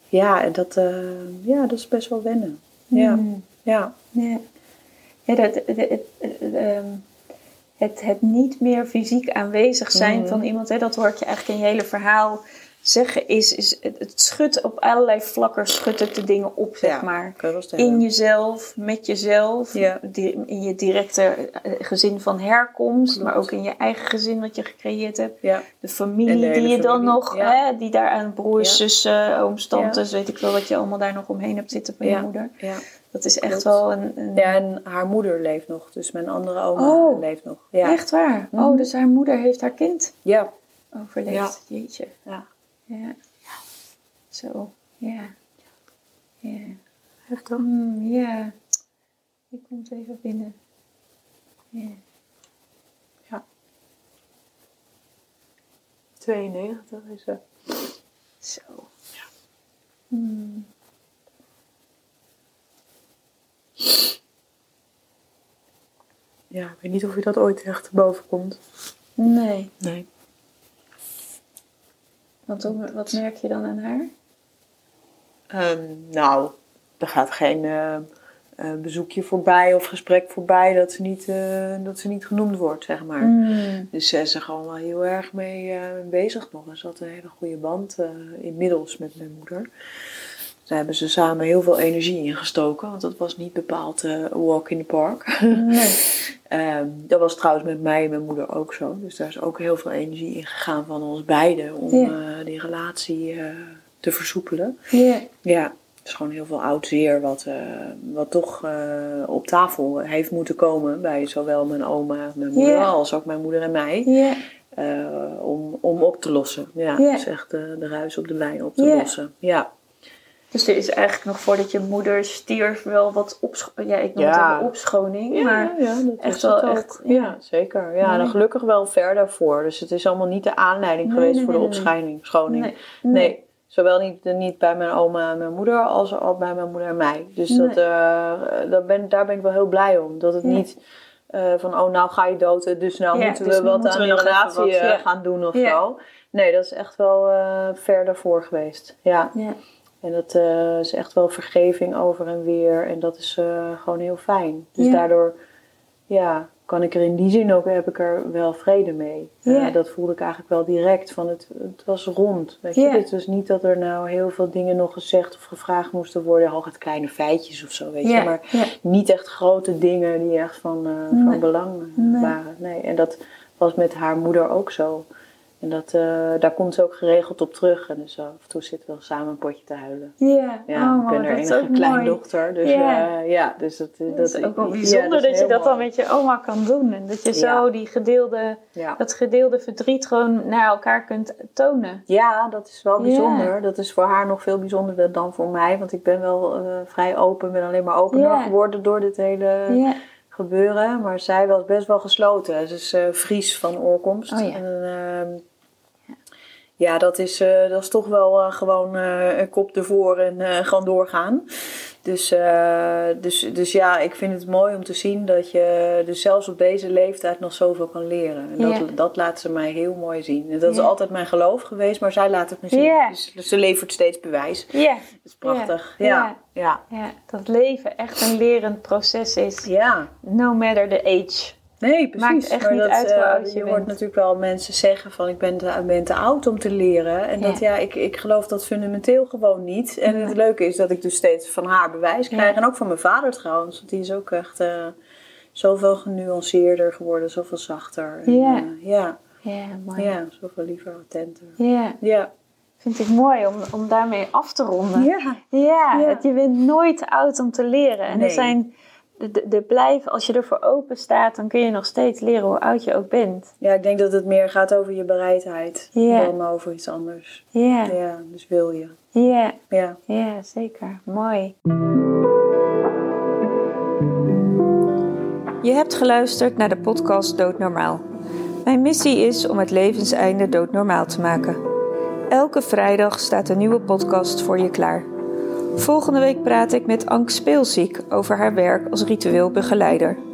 ja, en dat, eh, ja, dat is best wel wennen. Ja, Mm. ja. Ja, ja dat, het, het, het, ehm, het, het niet meer fysiek aanwezig zijn Mhm. van iemand, hè, dat hoort je eigenlijk in je hele verhaal zeggen, is, is het, het schudt op allerlei vlakken, schudt het de dingen op, zeg Ja, maar. In jezelf, met jezelf, Ja. di- in je directe eh, gezin van herkomst, Klopt. maar ook in je eigen gezin wat je gecreëerd hebt. Ja, De familie de die je dan nog, hè, die daar aan broers, zussen, ooms, tantes, weet ik wel wat je allemaal daar nog omheen hebt zitten van je moeder. Dat is echt Klopt. wel een, een ja, en haar moeder leeft nog. Dus mijn andere oma Oh. leeft nog. Ja, Echt waar? Mhm. Oh, dus haar moeder heeft haar kind ja. overleefd. Jeetje. ja. Ja. Zo. Ja. Ja. Heftig. Mm, ja. Ik kom het even binnen. Ja. 92 is ze. Zo. Mm. Ja, ik weet niet of je dat ooit echt boven komt. Nee. Nee. Want hoe- wat merk je dan aan haar? Ehm, nou, er gaat geen eh, eh, bezoekje voorbij of gesprek voorbij dat ze niet, eh, dat ze niet genoemd wordt, zeg maar. Mm. Dus ze is er gewoon wel heel erg mee bezig nog. En ze had een hele goede band inmiddels met mijn moeder. Daar hebben ze samen heel veel energie in gestoken. Want dat was niet bepaald een walk in the park. Nee. Ehm, dat was trouwens met mij en mijn moeder ook zo. Dus daar is ook heel veel energie in gegaan van ons beiden. Om Ja. eh, die relatie eh, te versoepelen. Ja. Ja, het is gewoon heel veel oud zeer wat, wat toch op tafel heeft moeten komen. Bij zowel mijn oma, mijn moeder Ja. als ook mijn moeder en mij. Ja. om, om op te lossen. Ja, dus echt de, de ruis op de wijn op te lossen. Ja. Dus er is eigenlijk nog voordat je moeder stierf wel wat opschoning. Ja, ik noem Ja. het opschoning. maar ja, dat echt is wel echt, Ja, zeker. Ja, Mooi. en gelukkig wel ver daarvoor. Dus het is allemaal niet de aanleiding Nee, geweest nee, voor de opscheiding. Schoning. Nee. Zowel niet, niet bij mijn oma en mijn moeder als ook bij mijn moeder en mij. Dus dat, eh, daar, ben, daar ben ik wel heel blij om. Dat het niet eh, van oh, nou ga je dood, dus nou moeten dus we nu wat moeten aan even relatie wat, eh, gaan doen of zo. Nee, dat is echt wel eh, ver daarvoor geweest. Ja. En dat eh, is echt wel vergeving over en weer. En dat is eh, gewoon heel fijn. Dus Ja. daardoor ja, kan ik er in die zin ook, heb ik er wel vrede mee. Eh, Ja. dat voelde ik eigenlijk wel direct. Van het, het was rond. Weet je? Het was niet dat er nou heel veel dingen nog gezegd of gevraagd moesten worden. Hooguit kleine feitjes of zo, weet je. Maar niet echt grote dingen die echt van, Nee. van belang Nee. waren. Nee. En dat was met haar moeder ook zo. En dat, eh, daar komt ze ook geregeld op terug. En dus af en toe zitten we wel samen een potje te huilen. Ja, Ja, oh, ik ben dat is enige kleindochter. Dus Ja. ja, ja dus dat, Dat is ook wel bijzonder dat je dat dan met je oma kan doen. En dat je zo die gedeelde, Ja. dat gedeelde verdriet gewoon naar elkaar kunt tonen. ja, dat is wel bijzonder. Dat is voor haar nog veel bijzonderder dan voor mij. Want ik ben wel eh, vrij open. ben alleen maar opener geworden door dit hele. Gebeuren. Maar zij was best wel gesloten. Ze is eh, Fries van oorkomst. Oh ja. En, ja, dat is, eh, dat is toch wel eh, gewoon eh, een kop ervoor en gewoon doorgaan. Dus, dus, dus ja, ik vind het mooi om te zien dat je dus zelfs op deze leeftijd nog zoveel kan leren. En dat, Ja. dat laat ze mij heel mooi zien. En dat is altijd mijn geloof geweest, maar zij laat het me zien. Ja. Dus, dus ze levert steeds bewijs. Ja. Dat is prachtig. Ja. Ja, ja. ja, dat leven echt een lerend proces is. ja. No matter the age. Nee, precies. Maakt echt maar niet dat, uit hoe eh, oud je je hoort natuurlijk wel mensen zeggen van ik ben te, ben te oud om te leren. En dat Ja. ik, ik geloof dat fundamenteel gewoon niet. En het leuke is dat ik dus steeds van haar bewijs krijg. Ja. En ook van mijn vader trouwens. Want die is ook echt eh, zoveel genuanceerder geworden, zoveel zachter. En, Ja. eh, ja, Ja, mooi. ja, zoveel liever, attenter. Ja, Ja. vind ik mooi om, om daarmee af te ronden. Ja. Ja, je bent nooit oud om te leren. En Nee. er zijn, de, blijven, als je ervoor open staat, dan kun je nog steeds leren hoe oud je ook bent. ja, ik denk dat het meer gaat over je bereidheid Ja. dan over iets anders. Ja, Ja, dus wil je. ja, Ja. ja, zeker. Mooi. Je hebt geluisterd naar de podcast Doodnormaal. Mijn missie is om het levenseinde doodnormaal te maken. Elke vrijdag staat een nieuwe podcast voor je klaar. Volgende week praat ik met Ank Speelziek over haar werk als ritueel begeleider.